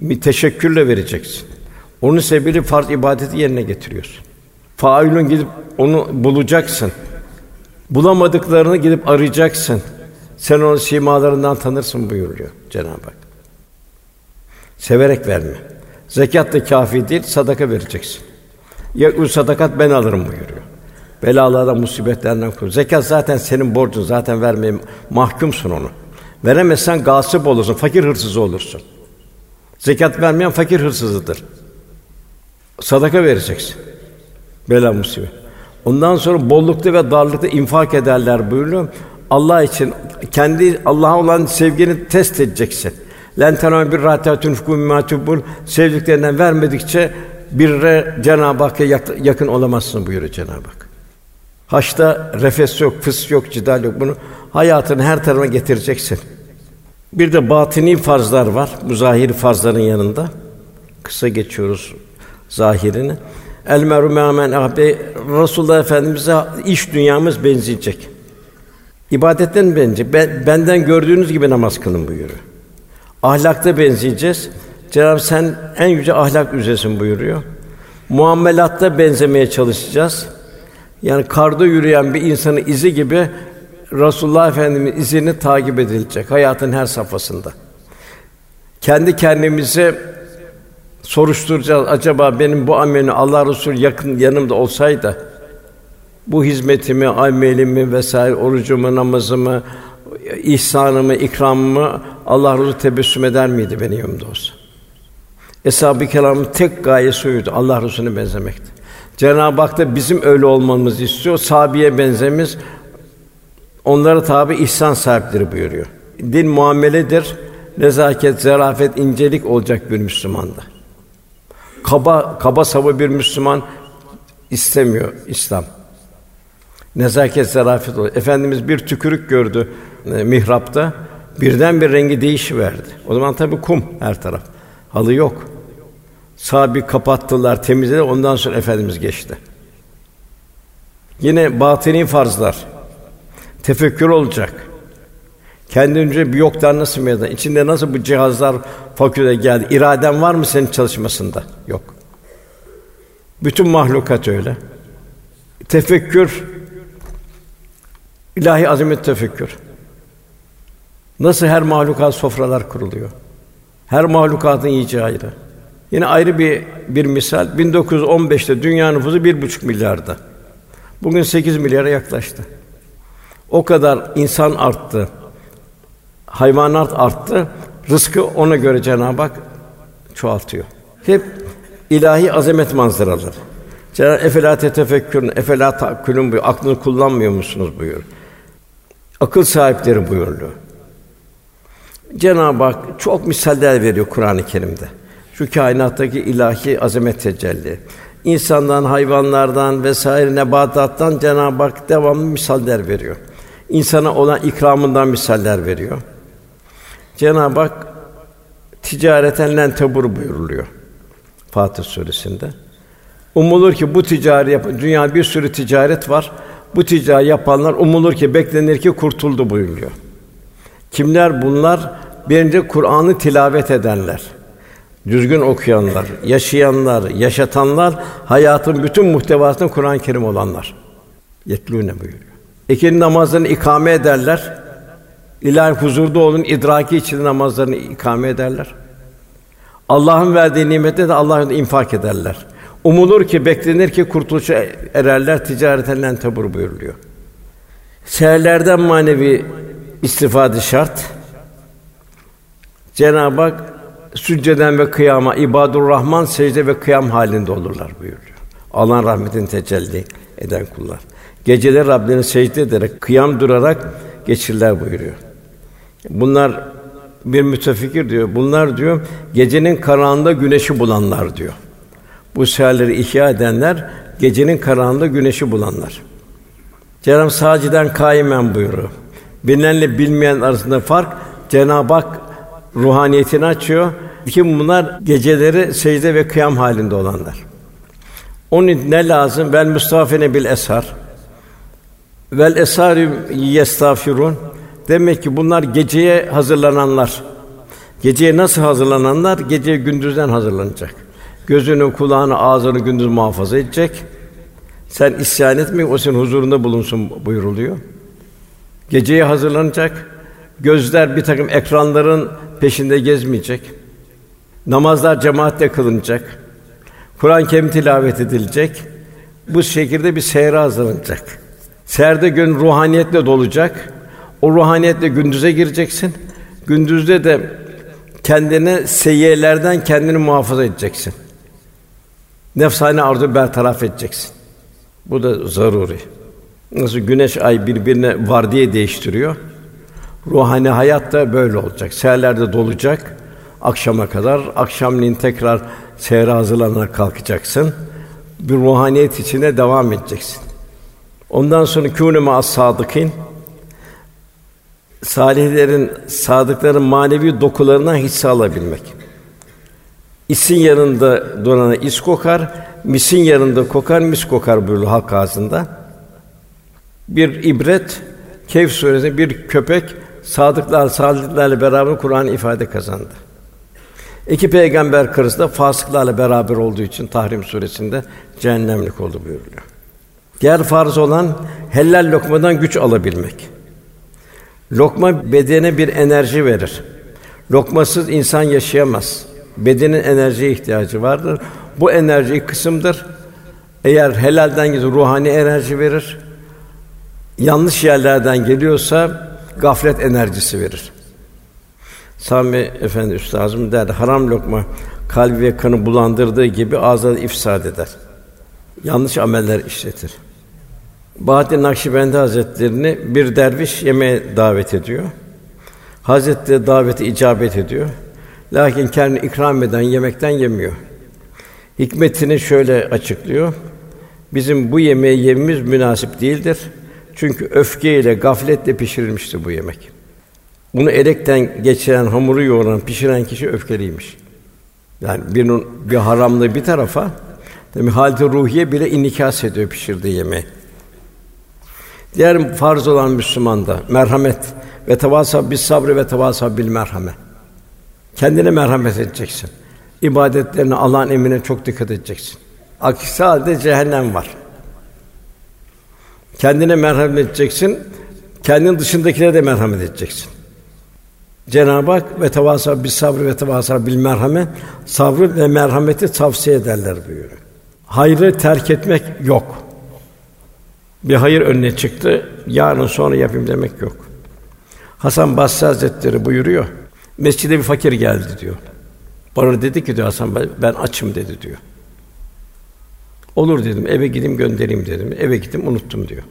Bir teşekkürle vereceksin. Onun sebebiyle farz ibadeti yerine getiriyorsun. Failün gidip onu bulacaksın. Bulamadıklarını gidip arayacaksın. Sen onun simalarından tanırsın buyuruyor Cenab-ı Hak. Severek verme. Zekat da kafi değil, sadaka vereceksin. Ya sadakat ben alırım buyuruyor. Belalardan, musibetlerden koru. Zekat zaten senin borcun, zaten vermeye mahkumsun onu. Veremezsen gasip olursun, fakir hırsızı olursun. Zekat vermeyen fakir hırsızıdır. Sadaka vereceksin. Bela musibet. Ondan sonra bollukta ve darlıkta infak ederler buyuruyor. Allah için kendi Allah'a olan sevgini test edeceksin. Len tenâ bir râtâ tunfikû mimâ sevdiklerinden vermedikçe bir Cenab-ı Hakk'a yakın olamazsın buyuruyor Cenab-ı Hak. Haçta refes yok, fıs yok, cidal yok. Bunu hayatın her tarafına getireceksin. Bir de batini farzlar var. Bu zahiri farzların yanında. Kısa geçiyoruz zahirini. El meru men abi Resulullah Efendimize iş dünyamız benzeyecek. İbadetten bence ben, benden gördüğünüz gibi namaz kılın buyuruyor. Ahlakta benzeyeceğiz. Cenab-ı sen en yüce ahlak üzeresin buyuruyor. Muamelatta benzemeye çalışacağız. Yani karda yürüyen bir insanın izi gibi Resulullah Efendimiz izini takip edilecek hayatın her safhasında. Kendi kendimize soruşturacağız. Acaba benim bu amelini Allah Resulü yakın yanımda olsaydı bu hizmetimi, amelimi vesaire orucumu, namazımı, ihsanımı, ikramımı Allah Resulü tebessüm eder miydi benim yanımda olsa? Eshab-ı Kiram'ın tek gayesi oydu. Allah Resulüne benzemekti. Cenab-ı Hak da bizim öyle olmamızı istiyor. Sabiye benzemiz onlara tabi ihsan sahipleri buyuruyor. Din muameledir. Nezaket, zarafet, incelik olacak bir Müslümanda. Kaba kaba saba bir Müslüman istemiyor İslam. Nezaket, zarafet olur. Efendimiz bir tükürük gördü e, mihrapta. Birden bir rengi değişiverdi. O zaman tabii kum her taraf. Halı yok. Sabi kapattılar, temizlediler. Ondan sonra efendimiz geçti. Yine batini farzlar. Tefekkür olacak. Kendince bir yoktan nasıl meydana? İçinde nasıl bu cihazlar fakülte geldi? İraden var mı senin çalışmasında? Yok. Bütün mahlukat öyle. Tefekkür ilahi azamet tefekkür. Nasıl her mahlukat sofralar kuruluyor? Her mahlukatın yiyeceği ayrı. Yine ayrı bir bir misal 1915'te dünya nüfusu bir buçuk milyardı. Bugün 8 milyara yaklaştı. O kadar insan arttı. Hayvanat arttı. Rızkı ona göre Cenab-ı Hak çoğaltıyor. Hep ilahi azamet manzaraları. Cenab-ı efela tefekkürün, efela takkülün buyuruyor. Aklını kullanmıyor musunuz buyuruyor. Akıl sahipleri buyuruyor. Cenab-ı Hak çok misaller veriyor Kur'an-ı Kerim'de. Şu kainattaki ilahi azamet tecelli. İnsandan, hayvanlardan vesaire nebatattan Cenab-ı Hak devamlı misaller veriyor. İnsana olan ikramından misaller veriyor. Cenab-ı Hak ticareten len tebur buyuruluyor Fatih suresinde. Umulur ki bu ticari yap dünya bir sürü ticaret var. Bu ticari yapanlar umulur ki beklenir ki kurtuldu buyuruyor. Kimler bunlar? Birinci Kur'an'ı tilavet edenler. Düzgün okuyanlar, yaşayanlar, yaşatanlar, hayatın bütün muhtevasını Kur'an-ı Kerim olanlar. Yetlûne buyuruyor. İkindi namazlarını ikame ederler. İlahi huzurda olun idraki için namazlarını ikame ederler. Allah'ın verdiği nimette de Allah'ın infak ederler. Umulur ki, beklenir ki kurtuluşa ererler, ticareten tabur buyuruluyor. Seherlerden manevi istifade şart. Cenab-ı Hak sücceden ve kıyama ibadur Rahman secde ve kıyam halinde olurlar buyuruyor. Allah'ın rahmetini tecelli eden kullar. Geceleri Rablerine secde ederek, kıyam durarak geçirler buyuruyor. Bunlar bir mütefekkir diyor. Bunlar diyor gecenin karanlığında güneşi bulanlar diyor. Bu seherleri ihya edenler gecenin karanlığında güneşi bulanlar. Cenab-ı saciden kaimen buyuruyor. Bilinenle bilmeyen arasında fark Cenab-ı Hak ruhaniyetini açıyor. Kim bunlar geceleri secde ve kıyam halinde olanlar. Onun ne lazım? Vel mustafine bil esar. Vel esarü yestafirun. Demek ki bunlar geceye hazırlananlar. Geceye nasıl hazırlananlar? Gece gündüzden hazırlanacak. Gözünü, kulağını, ağzını gündüz muhafaza edecek. Sen isyan etme, o senin huzurunda bulunsun buyuruluyor. Geceye hazırlanacak. Gözler bir takım ekranların peşinde gezmeyecek. Namazlar cemaatle kılınacak. Kur'an-ı Kerim tilavet edilecek. Bu şekilde bir seyre hazırlanacak. Serde gün ruhaniyetle dolacak. O ruhaniyetle gündüze gireceksin. Gündüzde de kendine seyyelerden kendini muhafaza edeceksin. Nefsane arzu bertaraf edeceksin. Bu da zaruri. Nasıl güneş ay birbirine var diye değiştiriyor. Ruhani hayat da böyle olacak. Seherlerde dolacak akşama kadar. Akşamleyin tekrar seyre hazırlanarak kalkacaksın. Bir ruhaniyet içine devam edeceksin. Ondan sonra kûne as sadıkîn salihlerin, sadıkların manevi dokularına hisse alabilmek. İsin yanında durana is kokar, misin yanında kokar, mis kokar buyuruyor halk ağzında. Bir ibret, Kehf suresinde bir köpek sadıklar, salihlerle beraber Kur'an ifade kazandı. İki peygamber karısı da fasıklarla beraber olduğu için Tahrim suresinde cehennemlik oldu buyuruluyor. Diğer farz olan helal lokmadan güç alabilmek. Lokma bedene bir enerji verir. Lokmasız insan yaşayamaz. Bedenin enerjiye ihtiyacı vardır. Bu enerji kısımdır. Eğer helalden gidiyor ruhani enerji verir. Yanlış yerlerden geliyorsa gaflet enerjisi verir. Sami Efendi üstazım der haram lokma kalbi ve kanı bulandırdığı gibi ağza ifsad eder. Yanlış ameller işletir. Bahattin Nakşibendi Hazretlerini bir derviş yemeğe davet ediyor. Hazretleri daveti icabet ediyor. Lakin kendini ikram eden yemekten yemiyor. Hikmetini şöyle açıklıyor. Bizim bu yemeği yememiz münasip değildir. Çünkü öfkeyle, gafletle pişirilmişti bu yemek. Bunu elekten geçiren, hamuru yoğuran, pişiren kişi öfkeliymiş. Yani bir bir haramlığı bir tarafa, demek halde ruhiye bile inikas ediyor pişirdiği yemeği. Diğer farz olan Müslümanda merhamet ve tevasa bis sabrı ve tevasa bil merhamet. Kendine merhamet edeceksin. İbadetlerine Allah'ın emrine çok dikkat edeceksin. Aksi halde cehennem var. Kendine merhamet edeceksin. Kendin dışındakilere de merhamet edeceksin. Cenab-ı Hak ve tevasa bis sabrı ve tevasa bil merhamet sabrı ve merhameti tavsiye ederler buyuruyor. Hayrı terk etmek yok. Bir hayır önüne çıktı, yarın sonra yapayım demek yok. Hasan Basri Hazretleri buyuruyor. Mescide bir fakir geldi diyor. Bana dedi ki diyor Hasan ben açım dedi diyor. Olur dedim, eve gideyim göndereyim dedim. Eve gittim, unuttum diyor.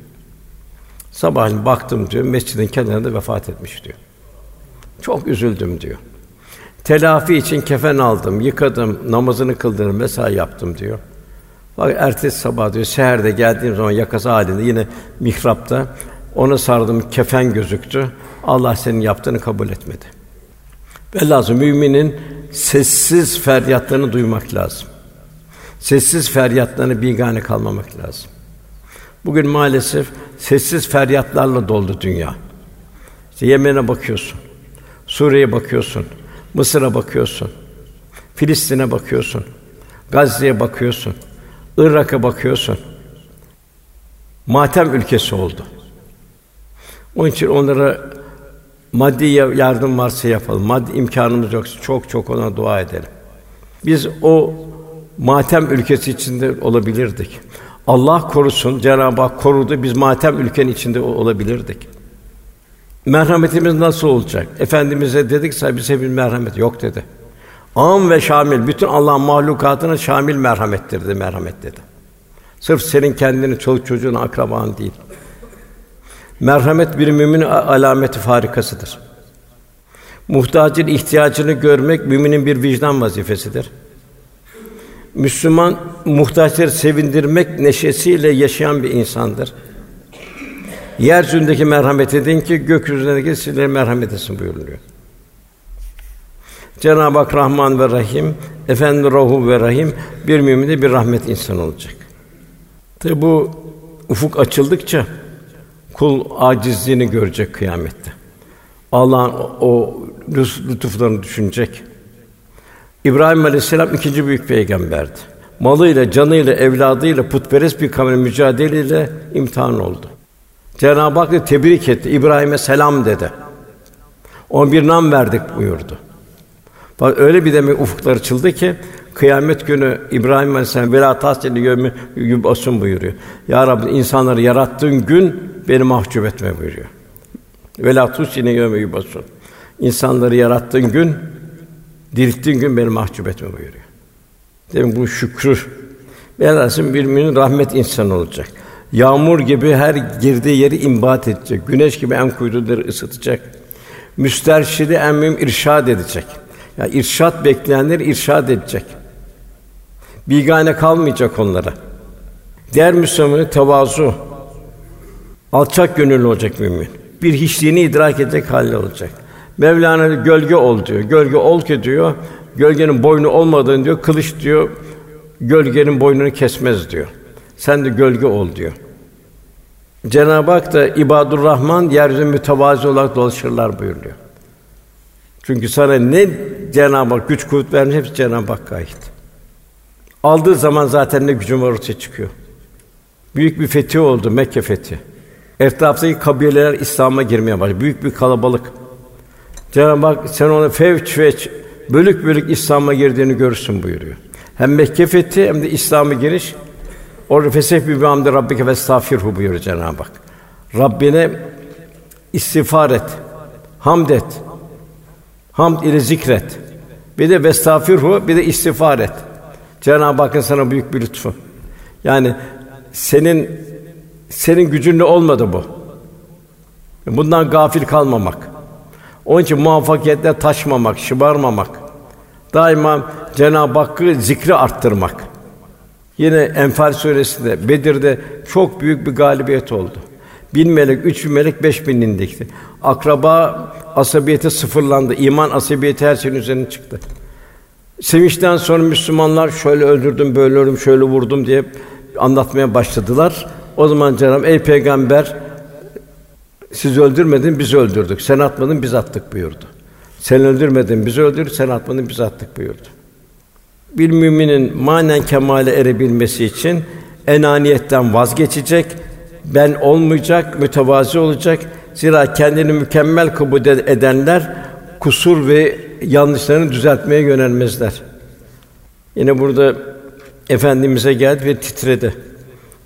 Sabahleyin baktım diyor, mescidin kenarında vefat etmiş diyor. Çok üzüldüm diyor. Telafi için kefen aldım, yıkadım, namazını kıldım vesaire yaptım diyor. Bak ertesi sabah diyor seherde geldiğim zaman yakası halinde yine mihrapta ona sardım kefen gözüktü. Allah senin yaptığını kabul etmedi. Ve lazım müminin sessiz feryatlarını duymak lazım. Sessiz feryatlarını bigane kalmamak lazım. Bugün maalesef sessiz feryatlarla doldu dünya. İşte Yemen'e bakıyorsun, Suriye'ye bakıyorsun, Mısır'a bakıyorsun, Filistin'e bakıyorsun, Gazze'ye bakıyorsun. Irak'a bakıyorsun. Matem ülkesi oldu. Onun için onlara maddi yardım varsa yapalım. Maddi imkanımız yoksa çok çok ona dua edelim. Biz o matem ülkesi içinde olabilirdik. Allah korusun, Cenab-ı Hak korudu. Biz matem ülkenin içinde olabilirdik. Merhametimiz nasıl olacak? Efendimize dedik bize bir merhamet yok dedi. Am ve şamil, bütün Allah'ın mahlukatına şamil merhamettir dedi, merhamet dedi. Sırf senin kendini, çoluk çocuğun, akraban değil. Merhamet bir müminin alameti farikasıdır. Muhtacın ihtiyacını görmek müminin bir vicdan vazifesidir. Müslüman muhtaçları sevindirmek neşesiyle yaşayan bir insandır. Yeryüzündeki merhamet edin ki gökyüzündeki sizlere merhamet etsin buyuruluyor. Cenab-ı Hak Rahman ve Rahim, Efendi Rahu ve Rahim bir müminde bir rahmet insan olacak. Tabi bu ufuk açıldıkça kul acizliğini görecek kıyamette. Allah'ın o lütuflarını düşünecek. İbrahim Aleyhisselam ikinci büyük peygamberdi. Malıyla, canıyla, evladıyla putperest bir kavmin mücadeleyle imtihan oldu. Cenab-ı Hak da tebrik etti. İbrahim'e selam dedi. On bir nam verdik buyurdu. Bak öyle bir demek ufuklar açıldı ki kıyamet günü İbrahim Aleyhisselam vela tahsili yevmi yubasun buyuruyor. Ya Rabbi insanları yarattığın gün beni mahcup etme buyuruyor. Vela tusine yevmi yubasun. İnsanları yarattığın gün dirilttiğin gün beni mahcup etme buyuruyor. Demek bu şükrü. Velhasıl bir mümin rahmet insanı olacak. Yağmur gibi her girdiği yeri imbat edecek. Güneş gibi en kuytuları ısıtacak. Müsterşidi en mühim irşad edecek. Ya yani irşad bekleyenler irşad edecek. Bigane kalmayacak onlara. Diğer Müslümanı tevazu, alçak gönüllü olacak mümin. Bir hiçliğini idrak edecek halde olacak. Mevlana gölge ol diyor. Gölge ol ki diyor. Gölgenin boynu olmadığını diyor. Kılıç diyor. Gölgenin boynunu kesmez diyor. Sen de gölge ol diyor. Cenab-ı Hak da ibadur Rahman yeryüzünde mütevazi olarak dolaşırlar buyuruyor. Çünkü sana ne Cenab-ı Hak güç kuvvet vermiş hepsi Cenab-ı Hakk'a ait. Aldığı zaman zaten ne gücün var ortaya çıkıyor. Büyük bir fethi oldu Mekke fethi. Etraftaki kabileler İslam'a girmeye başladı. Büyük bir kalabalık. Cenab-ı Hak sen ona fevç fevç bölük bölük İslam'a girdiğini görürsün buyuruyor. Hem Mekke fethi hem de İslam'a giriş Orada feseh bi hamdi rabbike ve estağfirhu buyuruyor Cenab-ı Hak. Rabbine istiğfar et. Hamd et. Hamd ile zikret. Bir de vestağfirhu, bir de istiğfar et. Cenab-ı Hakk'ın sana büyük bir lütfu. Yani senin senin gücünle olmadı bu. Bundan gafil kalmamak. Onun için muvaffakiyetle taşmamak, şımarmamak. Daima Cenab-ı Hakk'ı zikri arttırmak. Yine Enfal suresinde Bedir'de çok büyük bir galibiyet oldu. Bin melek, üç bin melek, beş bin indikti. Akraba asabiyeti sıfırlandı. İman asabiyeti her şeyin üzerine çıktı. Sevinçten sonra Müslümanlar şöyle öldürdüm, böyle öldürdüm, şöyle vurdum diye anlatmaya başladılar. O zaman Cenab-ı ey peygamber siz öldürmedin, biz öldürdük. Sen atmadın, biz attık buyurdu. Sen öldürmedin, biz öldürdük. Sen atmadın, biz attık buyurdu bir müminin manen kemale erebilmesi için enaniyetten vazgeçecek, ben olmayacak, mütevazi olacak. Zira kendini mükemmel kabul edenler kusur ve yanlışlarını düzeltmeye yönelmezler. Yine burada efendimize geldi ve titredi.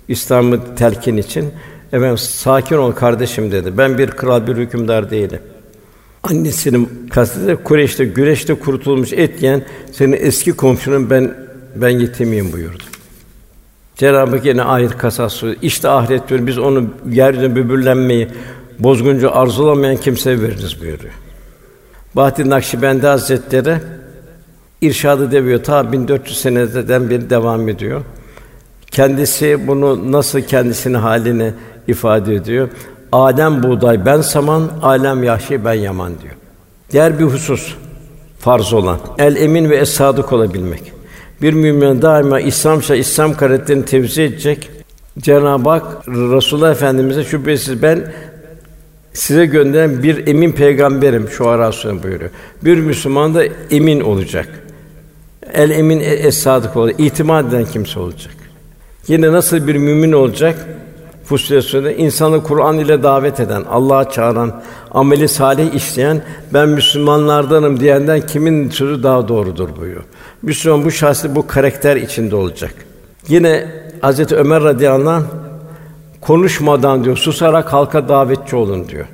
İslam'ı telkin için. Efendim sakin ol kardeşim dedi. Ben bir kral bir hükümdar değilim. Annesinin kastede Kureyş'te güreşte kurutulmuş et yiyen senin eski komşunun ben ben yetimiyim buyurdu. Cenab-ı Hak yine ayet kasası işte ahiret diyor biz onu yeryüzünde böbürlenmeyi bozguncu arzulamayan kimseye veririz buyuruyor. Bahattin Nakşibendi Hazretleri irşadı deviyor ta 1400 seneden beri devam ediyor. Kendisi bunu nasıl kendisinin halini ifade ediyor. Adem buğday ben saman, alem yahşi ben yaman diyor. Diğer bir husus farz olan el emin ve es sadık olabilmek. Bir mümin daima İslamsa İslam karakterini tevzi edecek. Cenab-ı Hak Resulullah Efendimize şüphesiz ben size gönderen bir emin peygamberim şu arasında buyuruyor. Bir Müslüman da emin olacak. El emin es sadık olacak. İtimat eden kimse olacak. Yine nasıl bir mümin olacak? Suresi'nde insanı Kur'an ile davet eden, Allah'a çağıran, ameli salih işleyen ben Müslümanlardanım diyenden kimin sözü daha doğrudur buyuruyor. Müslüman bu şahsi bu karakter içinde olacak. Yine Hazreti Ömer radıyallahu anh konuşmadan diyor, susarak halka davetçi olun diyor.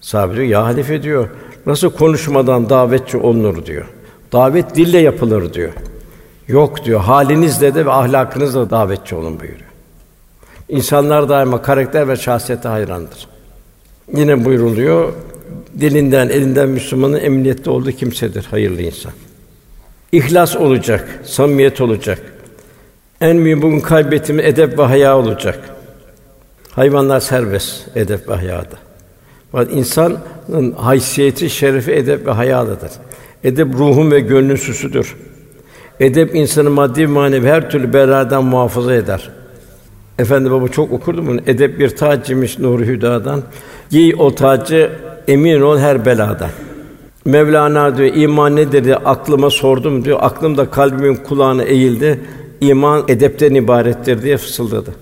Sahabe diyor, ya halife diyor, nasıl konuşmadan davetçi olunur diyor. Davet dille yapılır diyor. Yok diyor, halinizle de ve ahlakınızla davetçi olun buyuruyor. İnsanlar daima karakter ve şahsiyete hayrandır. Yine buyruluyor, dilinden, elinden Müslümanın emniyette olduğu kimsedir hayırlı insan. İhlas olacak, samimiyet olacak. En büyük bugün kaybettiğimiz edep ve haya olacak. Hayvanlar serbest edep ve hayada. Fakat insanın haysiyeti, şerefi edep ve hayalıdır. Edep ruhun ve gönlün süsüdür. Edep insanı maddi manevi her türlü beladan muhafaza eder. Efendi baba çok okurdu bunu. Edep bir tac imiş nuru hüdadan. Giy o tacı emin ol her beladan. Mevlana diyor iman nedir diye aklıma sordum diyor. Aklım da kalbimin kulağına eğildi. İman edepten ibarettir diye fısıldadı.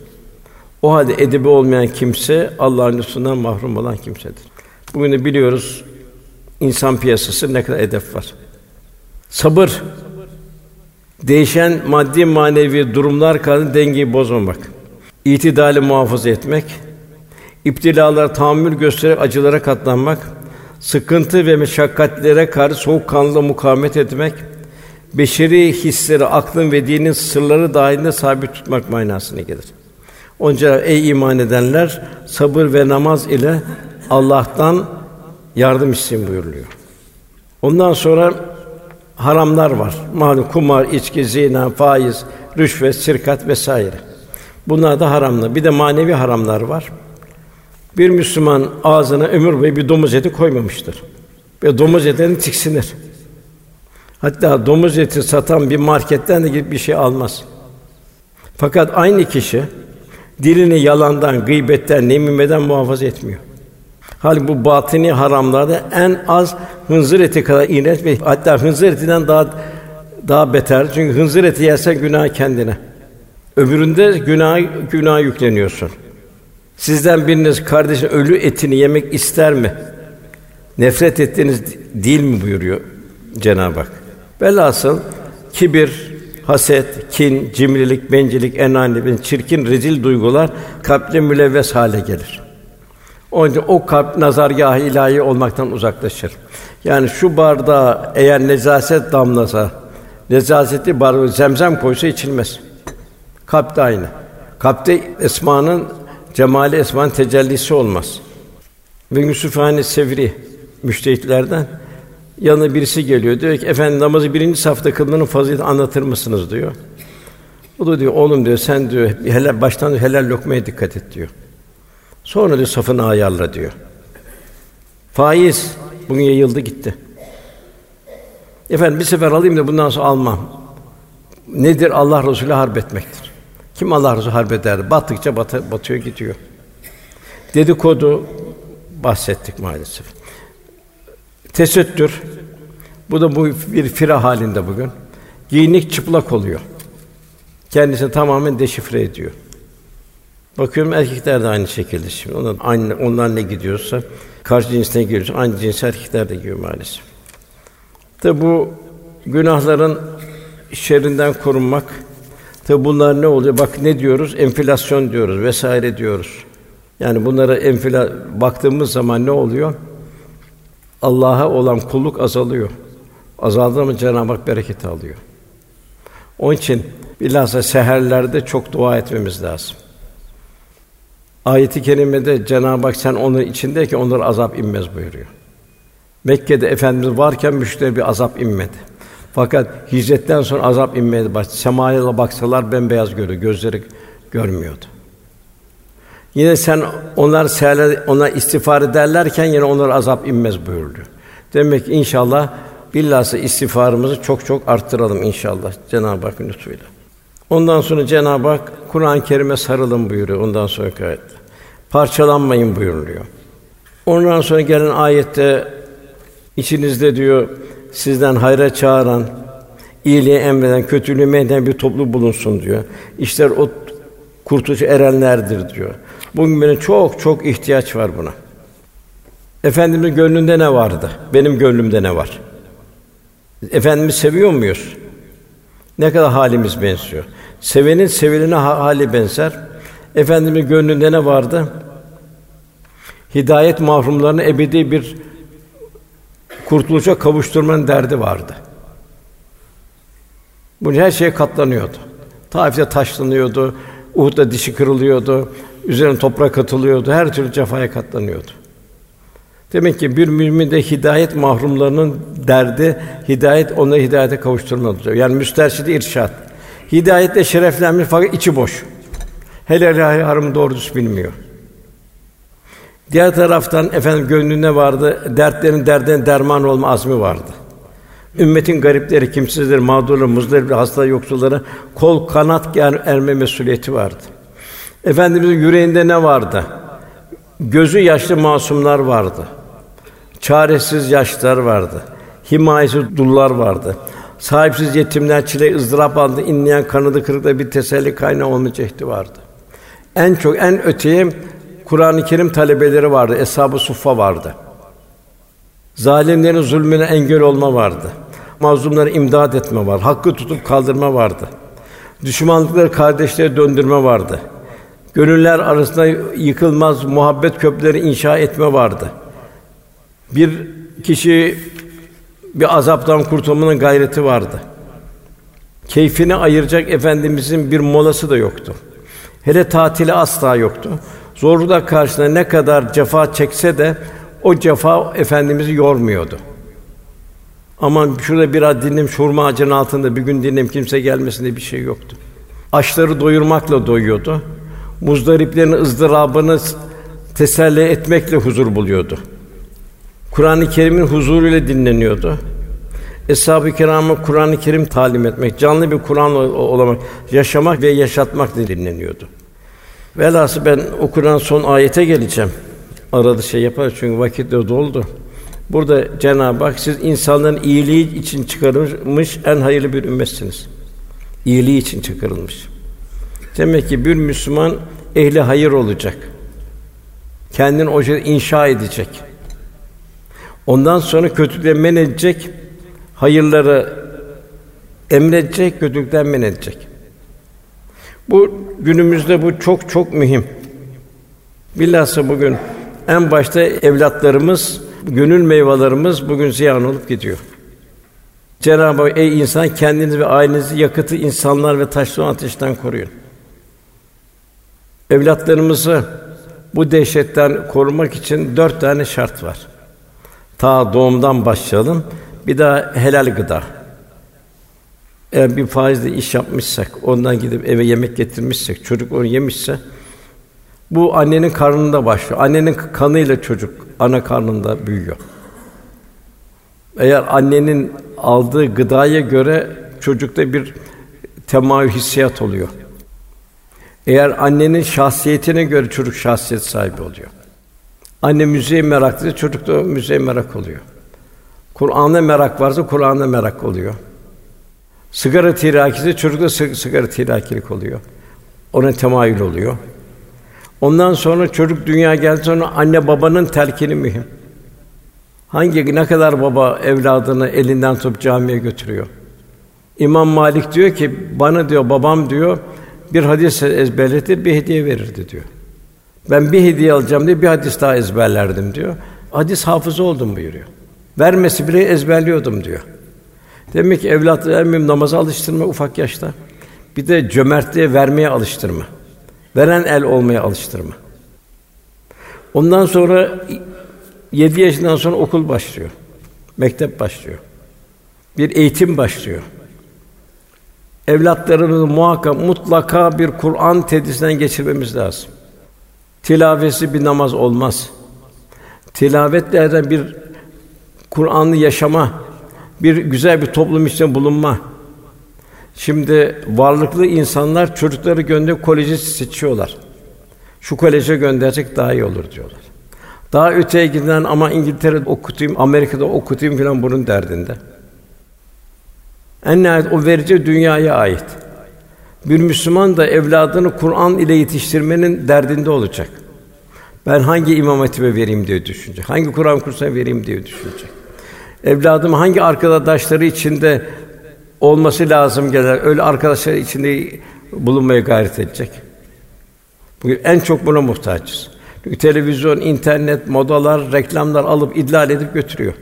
O halde edebi olmayan kimse Allah'ın lütfundan mahrum olan kimsedir. Bugün de biliyoruz insan piyasası ne kadar edep var. Sabır değişen maddi manevi durumlar karşısında dengeyi bozmamak, itidali muhafaza etmek, iptilalara tahammül göstererek acılara katlanmak, sıkıntı ve meşakkatlere karşı soğukkanlı mukavemet etmek, beşeri hisleri, aklın ve dinin sırları dahilinde sabit tutmak manasına gelir. Onca ey iman edenler sabır ve namaz ile Allah'tan yardım isteyin buyuruluyor. Ondan sonra haramlar var. Malum kumar, içki, zina, faiz, rüşvet, sirkat vesaire. Bunlar da haramlar. Bir de manevi haramlar var. Bir Müslüman ağzına ömür boyu bir domuz eti koymamıştır. Ve domuz etinden tiksinir. Hatta domuz eti satan bir marketten de gidip bir şey almaz. Fakat aynı kişi dilini yalandan, gıybetten, nemimeden muhafaza etmiyor. Hal bu batini haramlarda en az hınzır eti kadar iğrenç ve hatta hınzır etinden daha daha beter. Çünkü hınzır eti yersen günah kendine. Öbüründe günah günah yükleniyorsun. Sizden biriniz kardeşin ölü etini yemek ister mi? Nefret ettiğiniz değil mi buyuruyor Cenab-ı Hak. Velhasıl kibir, haset, kin, cimrilik, bencillik, enanilik, çirkin rezil duygular kalple mülevves hale gelir. Onun için o kalp nazargâh ilahi olmaktan uzaklaşır. Yani şu bardağa eğer necaset damlasa, nezaseti bardağı zemzem koysa içilmez. Kalp de aynı. Kalpte esmanın cemali esmanın tecellisi olmaz. Ve Yusuf hani Sevri müştehitlerden yanına birisi geliyor diyor ki efendim namazı birinci safta kılmanın faziletini anlatır mısınız diyor. O da diyor oğlum diyor sen diyor helal baştan diyor, helal lokmaya dikkat et diyor. Sonra diyor safını ayarla diyor. Faiz bugün yayıldı gitti. Efendim bir sefer alayım da bundan sonra almam. Nedir Allah Resulü harp etmektir. Kim Allah Resulü harp eder? Battıkça batı, batıyor gidiyor. Dedikodu bahsettik maalesef. Tesettür bu da bu bir fira halinde bugün. Giyinik çıplak oluyor. Kendisini tamamen deşifre ediyor. Bakıyorum erkekler de aynı şekilde şimdi. Onlar aynı onlar ne gidiyorsa karşı cinsine giriyor. Aynı cins erkekler de giyiyor maalesef. Tabi bu günahların şerrinden korunmak. Tabi bunlar ne oluyor? Bak ne diyoruz? Enflasyon diyoruz vesaire diyoruz. Yani bunlara enfila baktığımız zaman ne oluyor? Allah'a olan kulluk azalıyor. Azaldığı mı Cenab-ı Hak bereketi alıyor. Onun için bilhassa seherlerde çok dua etmemiz lazım. Ayet-i kerimede Cenab-ı Hak sen onun içindeki onlar azap inmez buyuruyor. Mekke'de efendimiz varken müşteri bir azap inmedi. Fakat hicretten sonra azap inmeye başladı. Semaya baksalar bembeyaz görüyor, gözleri görmüyordu. Yine sen onlar seherler ona istiğfar ederlerken yine onlar azap inmez buyurdu. Demek ki inşallah bilhassa istiğfarımızı çok çok arttıralım inşallah Cenab-ı Hak lütfuyla. Ondan sonra Cenab-ı Hak Kur'an-ı Kerim'e sarılın buyuruyor. Ondan sonra ayet. Parçalanmayın buyuruluyor. Ondan sonra gelen ayette içinizde diyor sizden hayra çağıran, iyiliği emreden, kötülüğü men bir toplu bulunsun diyor. İşte o kurtuluşa erenlerdir diyor. Bugün benim çok çok ihtiyaç var buna. Efendimiz gönlünde ne vardı? Benim gönlümde ne var? Efendimiz seviyor muyuz? Ne kadar halimiz benziyor. Sevenin sevilene hali benzer. Efendimiz gönlünde ne vardı? Hidayet mahrumlarını ebedi bir kurtuluşa kavuşturmanın derdi vardı. Bu her şeye katlanıyordu. Taif'te taşlanıyordu, Uhud'da dişi kırılıyordu, üzerine toprak atılıyordu, her türlü cefaya katlanıyordu. Demek ki bir mümin de hidayet mahrumlarının derdi hidayet onları hidayete kavuşturmadır. Yani müsterşid irşad. Hidayetle şereflenmiş fakat içi boş. Helal haram doğru düz bilmiyor. Diğer taraftan efendim gönlünde vardı, dertlerin derdine derman olma azmi vardı. Ümmetin garipleri, kimsizleri, mağdurları, muzdaripleri, hasta yoksulları kol kanat er, erme mesuliyeti vardı. Efendimizin yüreğinde ne vardı? Gözü yaşlı masumlar vardı. Çaresiz yaşlar vardı. Himayesiz dullar vardı. Sahipsiz yetimler çile ızdırap aldı, inleyen kanadı kırıkta bir teselli kaynağı olma cehdi vardı. En çok en öteye Kur'an-ı Kerim talebeleri vardı, eshab-ı suffa vardı. Zalimlerin zulmüne engel olma vardı. Mazlumlara imdad etme var. Hakkı tutup kaldırma vardı. Düşmanlıkları kardeşlere döndürme vardı. Gönüller arasında yıkılmaz muhabbet köprüleri inşa etme vardı. Bir kişi bir azaptan kurtulmanın gayreti vardı. Keyfini ayıracak efendimizin bir molası da yoktu. Hele tatili asla yoktu. Zorluklar karşısında ne kadar cefa çekse de o cefa efendimizi yormuyordu. Aman şurada biraz dinleyeyim, şurma ağacının altında bir gün dinleyeyim, kimse gelmesin bir şey yoktu. Açları doyurmakla doyuyordu. Muzdariplerin ızdırabını teselli etmekle huzur buluyordu. Kur'an-ı Kerim'in huzuruyla dinleniyordu. Eshab-ı Kiram'a Kur'an-ı Kerim talim etmek, canlı bir Kur'an olamak, yaşamak ve yaşatmak dinleniyordu. Velhasıl ben okunan son ayete geleceğim. Arada şey yapar çünkü vakit de doldu. Burada Cenab-ı Hak siz insanların iyiliği için çıkarılmış en hayırlı bir ümmetsiniz. İyiliği için çıkarılmış. Demek ki bir Müslüman ehli hayır olacak. Kendini o şey inşa edecek. Ondan sonra kötülükleri men edecek, hayırları emredecek, kötülükten men edecek. Bu günümüzde bu çok çok mühim. Bilhassa bugün en başta evlatlarımız, gönül meyvelerimiz bugün ziyan olup gidiyor. Cenab-ı Hak ey insan kendinizi ve ailenizi yakıtı insanlar ve taşlı ateşten koruyun. Evlatlarımızı bu dehşetten korumak için dört tane şart var. Ta doğumdan başlayalım. Bir daha helal gıda. Eğer bir faizle iş yapmışsak, ondan gidip eve yemek getirmişsek, çocuk onu yemişse, bu annenin karnında başlıyor. Annenin kanıyla çocuk ana karnında büyüyor. Eğer annenin aldığı gıdaya göre çocukta bir temayül hissiyat oluyor. Eğer annenin şahsiyetine göre çocuk şahsiyet sahibi oluyor. Anne müziğe meraklı, çocuk da müziğe merak oluyor. Kur'an'a merak varsa Kur'an'a merak oluyor. Sigara tirakisi çocukta sigara tirakilik oluyor. Ona temayül oluyor. Ondan sonra çocuk dünya geldi sonra anne babanın telkini mühim. Hangi ne kadar baba evladını elinden tutup camiye götürüyor. İmam Malik diyor ki bana diyor babam diyor bir hadis ezberletir bir hediye verirdi diyor. Ben bir hediye alacağım diye bir hadis daha ezberlerdim diyor. Hadis hafızı oldum buyuruyor. Vermesi bile ezberliyordum diyor. Demek ki evlatları emmim namaza alıştırma ufak yaşta. Bir de cömertliğe vermeye alıştırma. Veren el olmaya alıştırma. Ondan sonra yedi yaşından sonra okul başlıyor. Mektep başlıyor. Bir eğitim başlıyor. Evlatlarımızı muhakkak mutlaka bir Kur'an tedrisinden geçirmemiz lazım. Tilavesi bir namaz olmaz. Tilavetlerden bir Kur'an'ı yaşama, bir güzel bir toplum içinde bulunma. Şimdi varlıklı insanlar çocukları gönderip koleji seçiyorlar. Şu koleje gönderecek daha iyi olur diyorlar. Daha öteye giden ama İngiltere'de okutayım, Amerika'da okutayım filan bunun derdinde. En nihayet o verici dünyaya ait. Bir Müslüman da evladını Kur'an ile yetiştirmenin derdinde olacak. Ben hangi imam hatibe vereyim diye düşünecek. Hangi Kur'an kursuna vereyim diye düşünecek. Evladım hangi arkadaşları içinde olması lazım gelir. Öyle arkadaşlar içinde bulunmaya gayret edecek. Bugün en çok buna muhtaçız. Çünkü televizyon, internet, modalar, reklamlar alıp idlal edip götürüyor.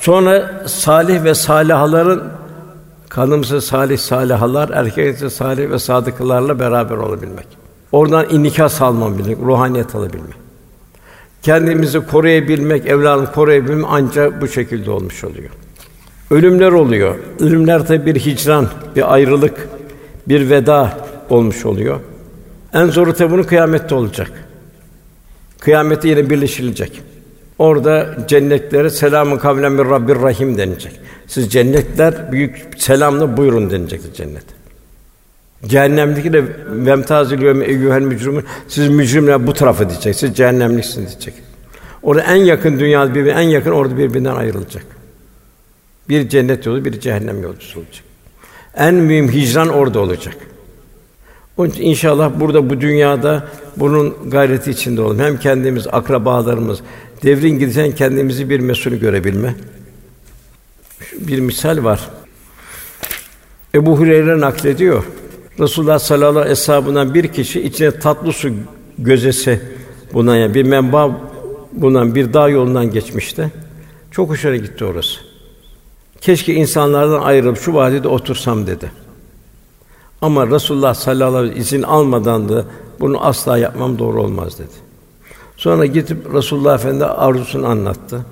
Sonra salih ve salihaların kanımızı salih salihalar, erkekse salih ve sadıklarla beraber olabilmek. Oradan inikas almabilmek, ruhaniyet alabilmek. Kendimizi koruyabilmek, evladını koruyabilmek ancak bu şekilde olmuş oluyor. Ölümler oluyor. Ölümler tabi bir hicran, bir ayrılık, bir veda olmuş oluyor. En zoru tabi bunun kıyamette olacak. Kıyamette yine birleşilecek. Orada cennetlere selamun kavlen bir Rabbir Rahim denilecek. Siz cennetler büyük selamla buyurun denilecek cennet. Cehennemdeki de vemtazil yevme eyyuhel mücrimun siz mücrimler bu tarafa diyecek. Siz cehennemliksiniz diyecek. Orada en yakın dünya birbirine en yakın orada birbirinden ayrılacak. Bir cennet yolu, bir cehennem yolcusu olacak. En mühim hicran orada olacak. Onun için inşallah burada bu dünyada bunun gayreti içinde olalım. Hem kendimiz, akrabalarımız, devrin gidişen kendimizi bir mesul görebilme. Bir misal var. Ebu Hureyre naklediyor. Resulullah sallallahu aleyhi ve sellem bir kişi içine tatlı su gözesi bulunan yani bir menba bulunan bir dağ yolundan geçmişti. Çok hoşuna gitti orası. Keşke insanlardan ayrılıp şu vadide otursam dedi. Ama Resulullah sallallahu aleyhi ve sellem izin almadan da bunu asla yapmam doğru olmaz dedi. Sonra gidip Resulullah Efendi arzusunu anlattı.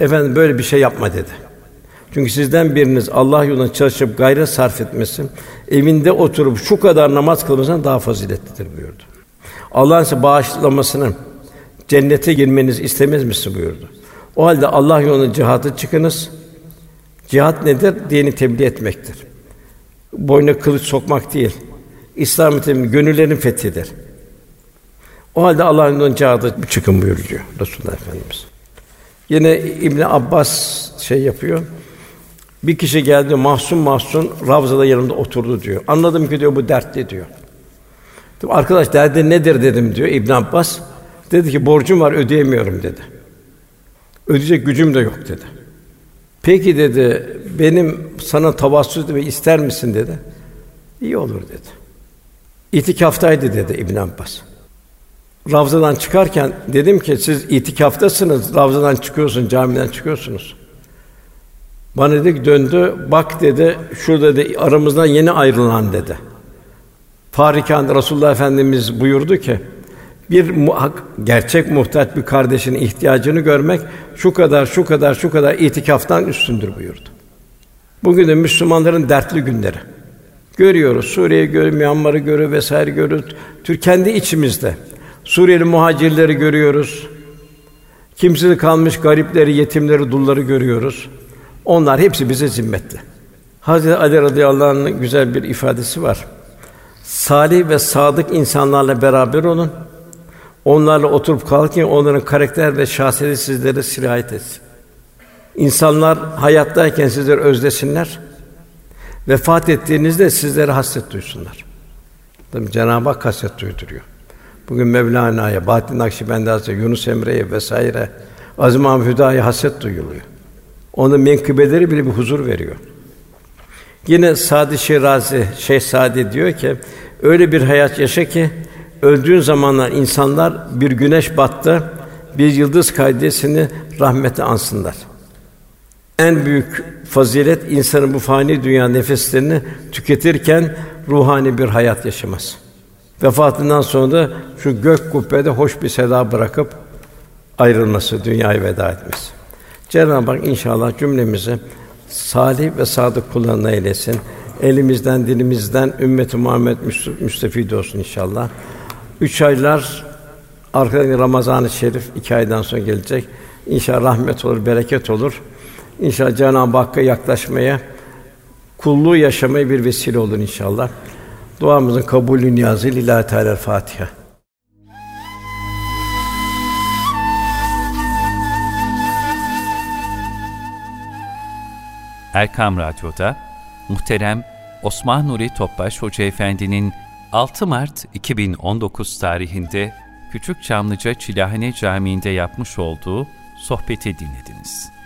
Efendim böyle bir şey yapma dedi. Çünkü sizden biriniz Allah yolunda çalışıp gayret sarf etmesi, evinde oturup şu kadar namaz kılmasından daha faziletlidir buyurdu. Allah'ın size bağışlamasını, cennete girmeniz istemez misin buyurdu. O halde Allah yolunda cihada çıkınız. Cihat nedir? Dini tebliğ etmektir. Boyuna kılıç sokmak değil. İslamiyet'in gönüllerin fethidir. O halde Allah'ın yolunda cihada çıkın buyuruyor Resulullah Efendimiz. Yine İbn Abbas şey yapıyor. Bir kişi geldi mahzun mahzun Ravzada yanımda oturdu diyor. Anladım ki diyor bu dertli diyor. Dedim, arkadaş derdi nedir dedim diyor İbn Abbas. Dedi ki borcum var ödeyemiyorum dedi. Ödeyecek gücüm de yok dedi. Peki dedi benim sana tavassut ve ister misin dedi. İyi olur dedi. İtikaftaydı dedi İbn Abbas. Ravzadan çıkarken dedim ki siz itikaftasınız, Ravzadan çıkıyorsun, camiden çıkıyorsunuz. Bana dedi ki döndü, bak dedi, şurada dedi, aramızdan yeni ayrılan dedi. Farikan Resulullah Efendimiz buyurdu ki, bir muhak, gerçek muhtaç bir kardeşin ihtiyacını görmek şu kadar, şu kadar, şu kadar itikaftan üstündür buyurdu. Bugün de Müslümanların dertli günleri. Görüyoruz, Suriye'yi görüyoruz, Myanmar'ı görüyoruz vesaire görüyoruz. Tür kendi içimizde. Suriyeli muhacirleri görüyoruz. Kimsesiz kalmış garipleri, yetimleri, dulları görüyoruz. Onlar hepsi bize zimmetli. Hazreti Ali radıyallahu anh'ın güzel bir ifadesi var. Salih ve sadık insanlarla beraber olun. Onlarla oturup kalırken onların karakter ve şahsiyeti sizlere sirayet etsin. İnsanlar hayattayken sizleri özlesinler. Vefat ettiğinizde sizlere hasret duysunlar. Tabii Cenab-ı Hak hasret duyduruyor. Bugün Mevlana'ya, Bahattin Nakşibendi Hazretleri, Yunus Emre'ye vesaire Azim Hüdayi'ye hasret duyuluyor. Onun menkıbeleri bile bir huzur veriyor. Yine Sadi Şirazi, Şeyh Sadi diyor ki, öyle bir hayat yaşa ki öldüğün zamanlar insanlar bir güneş battı, bir yıldız kaydesini rahmete ansınlar. En büyük fazilet insanın bu fani dünya nefeslerini tüketirken ruhani bir hayat yaşaması. Vefatından sonra da şu gök kubbede hoş bir seda bırakıp ayrılması, dünyaya veda etmesi. Cenab-ı Hak inşallah cümlemizi salih ve sadık kullarına eylesin. Elimizden, dilimizden ümmet-i Muhammed müstefid olsun inşallah. Üç aylar arkadan Ramazan-ı Şerif iki aydan sonra gelecek. İnşallah rahmet olur, bereket olur. İnşallah Cenab-ı Hakk'a yaklaşmaya, kulluğu yaşamaya bir vesile olur inşallah. Duamızın kabulü niyazı lillahi teala Fatiha. Erkam Radyo'da muhterem Osman Nuri Topbaş Hoca Efendi'nin 6 Mart 2019 tarihinde Küçük Çamlıca Çilahane Camii'nde yapmış olduğu sohbeti dinlediniz.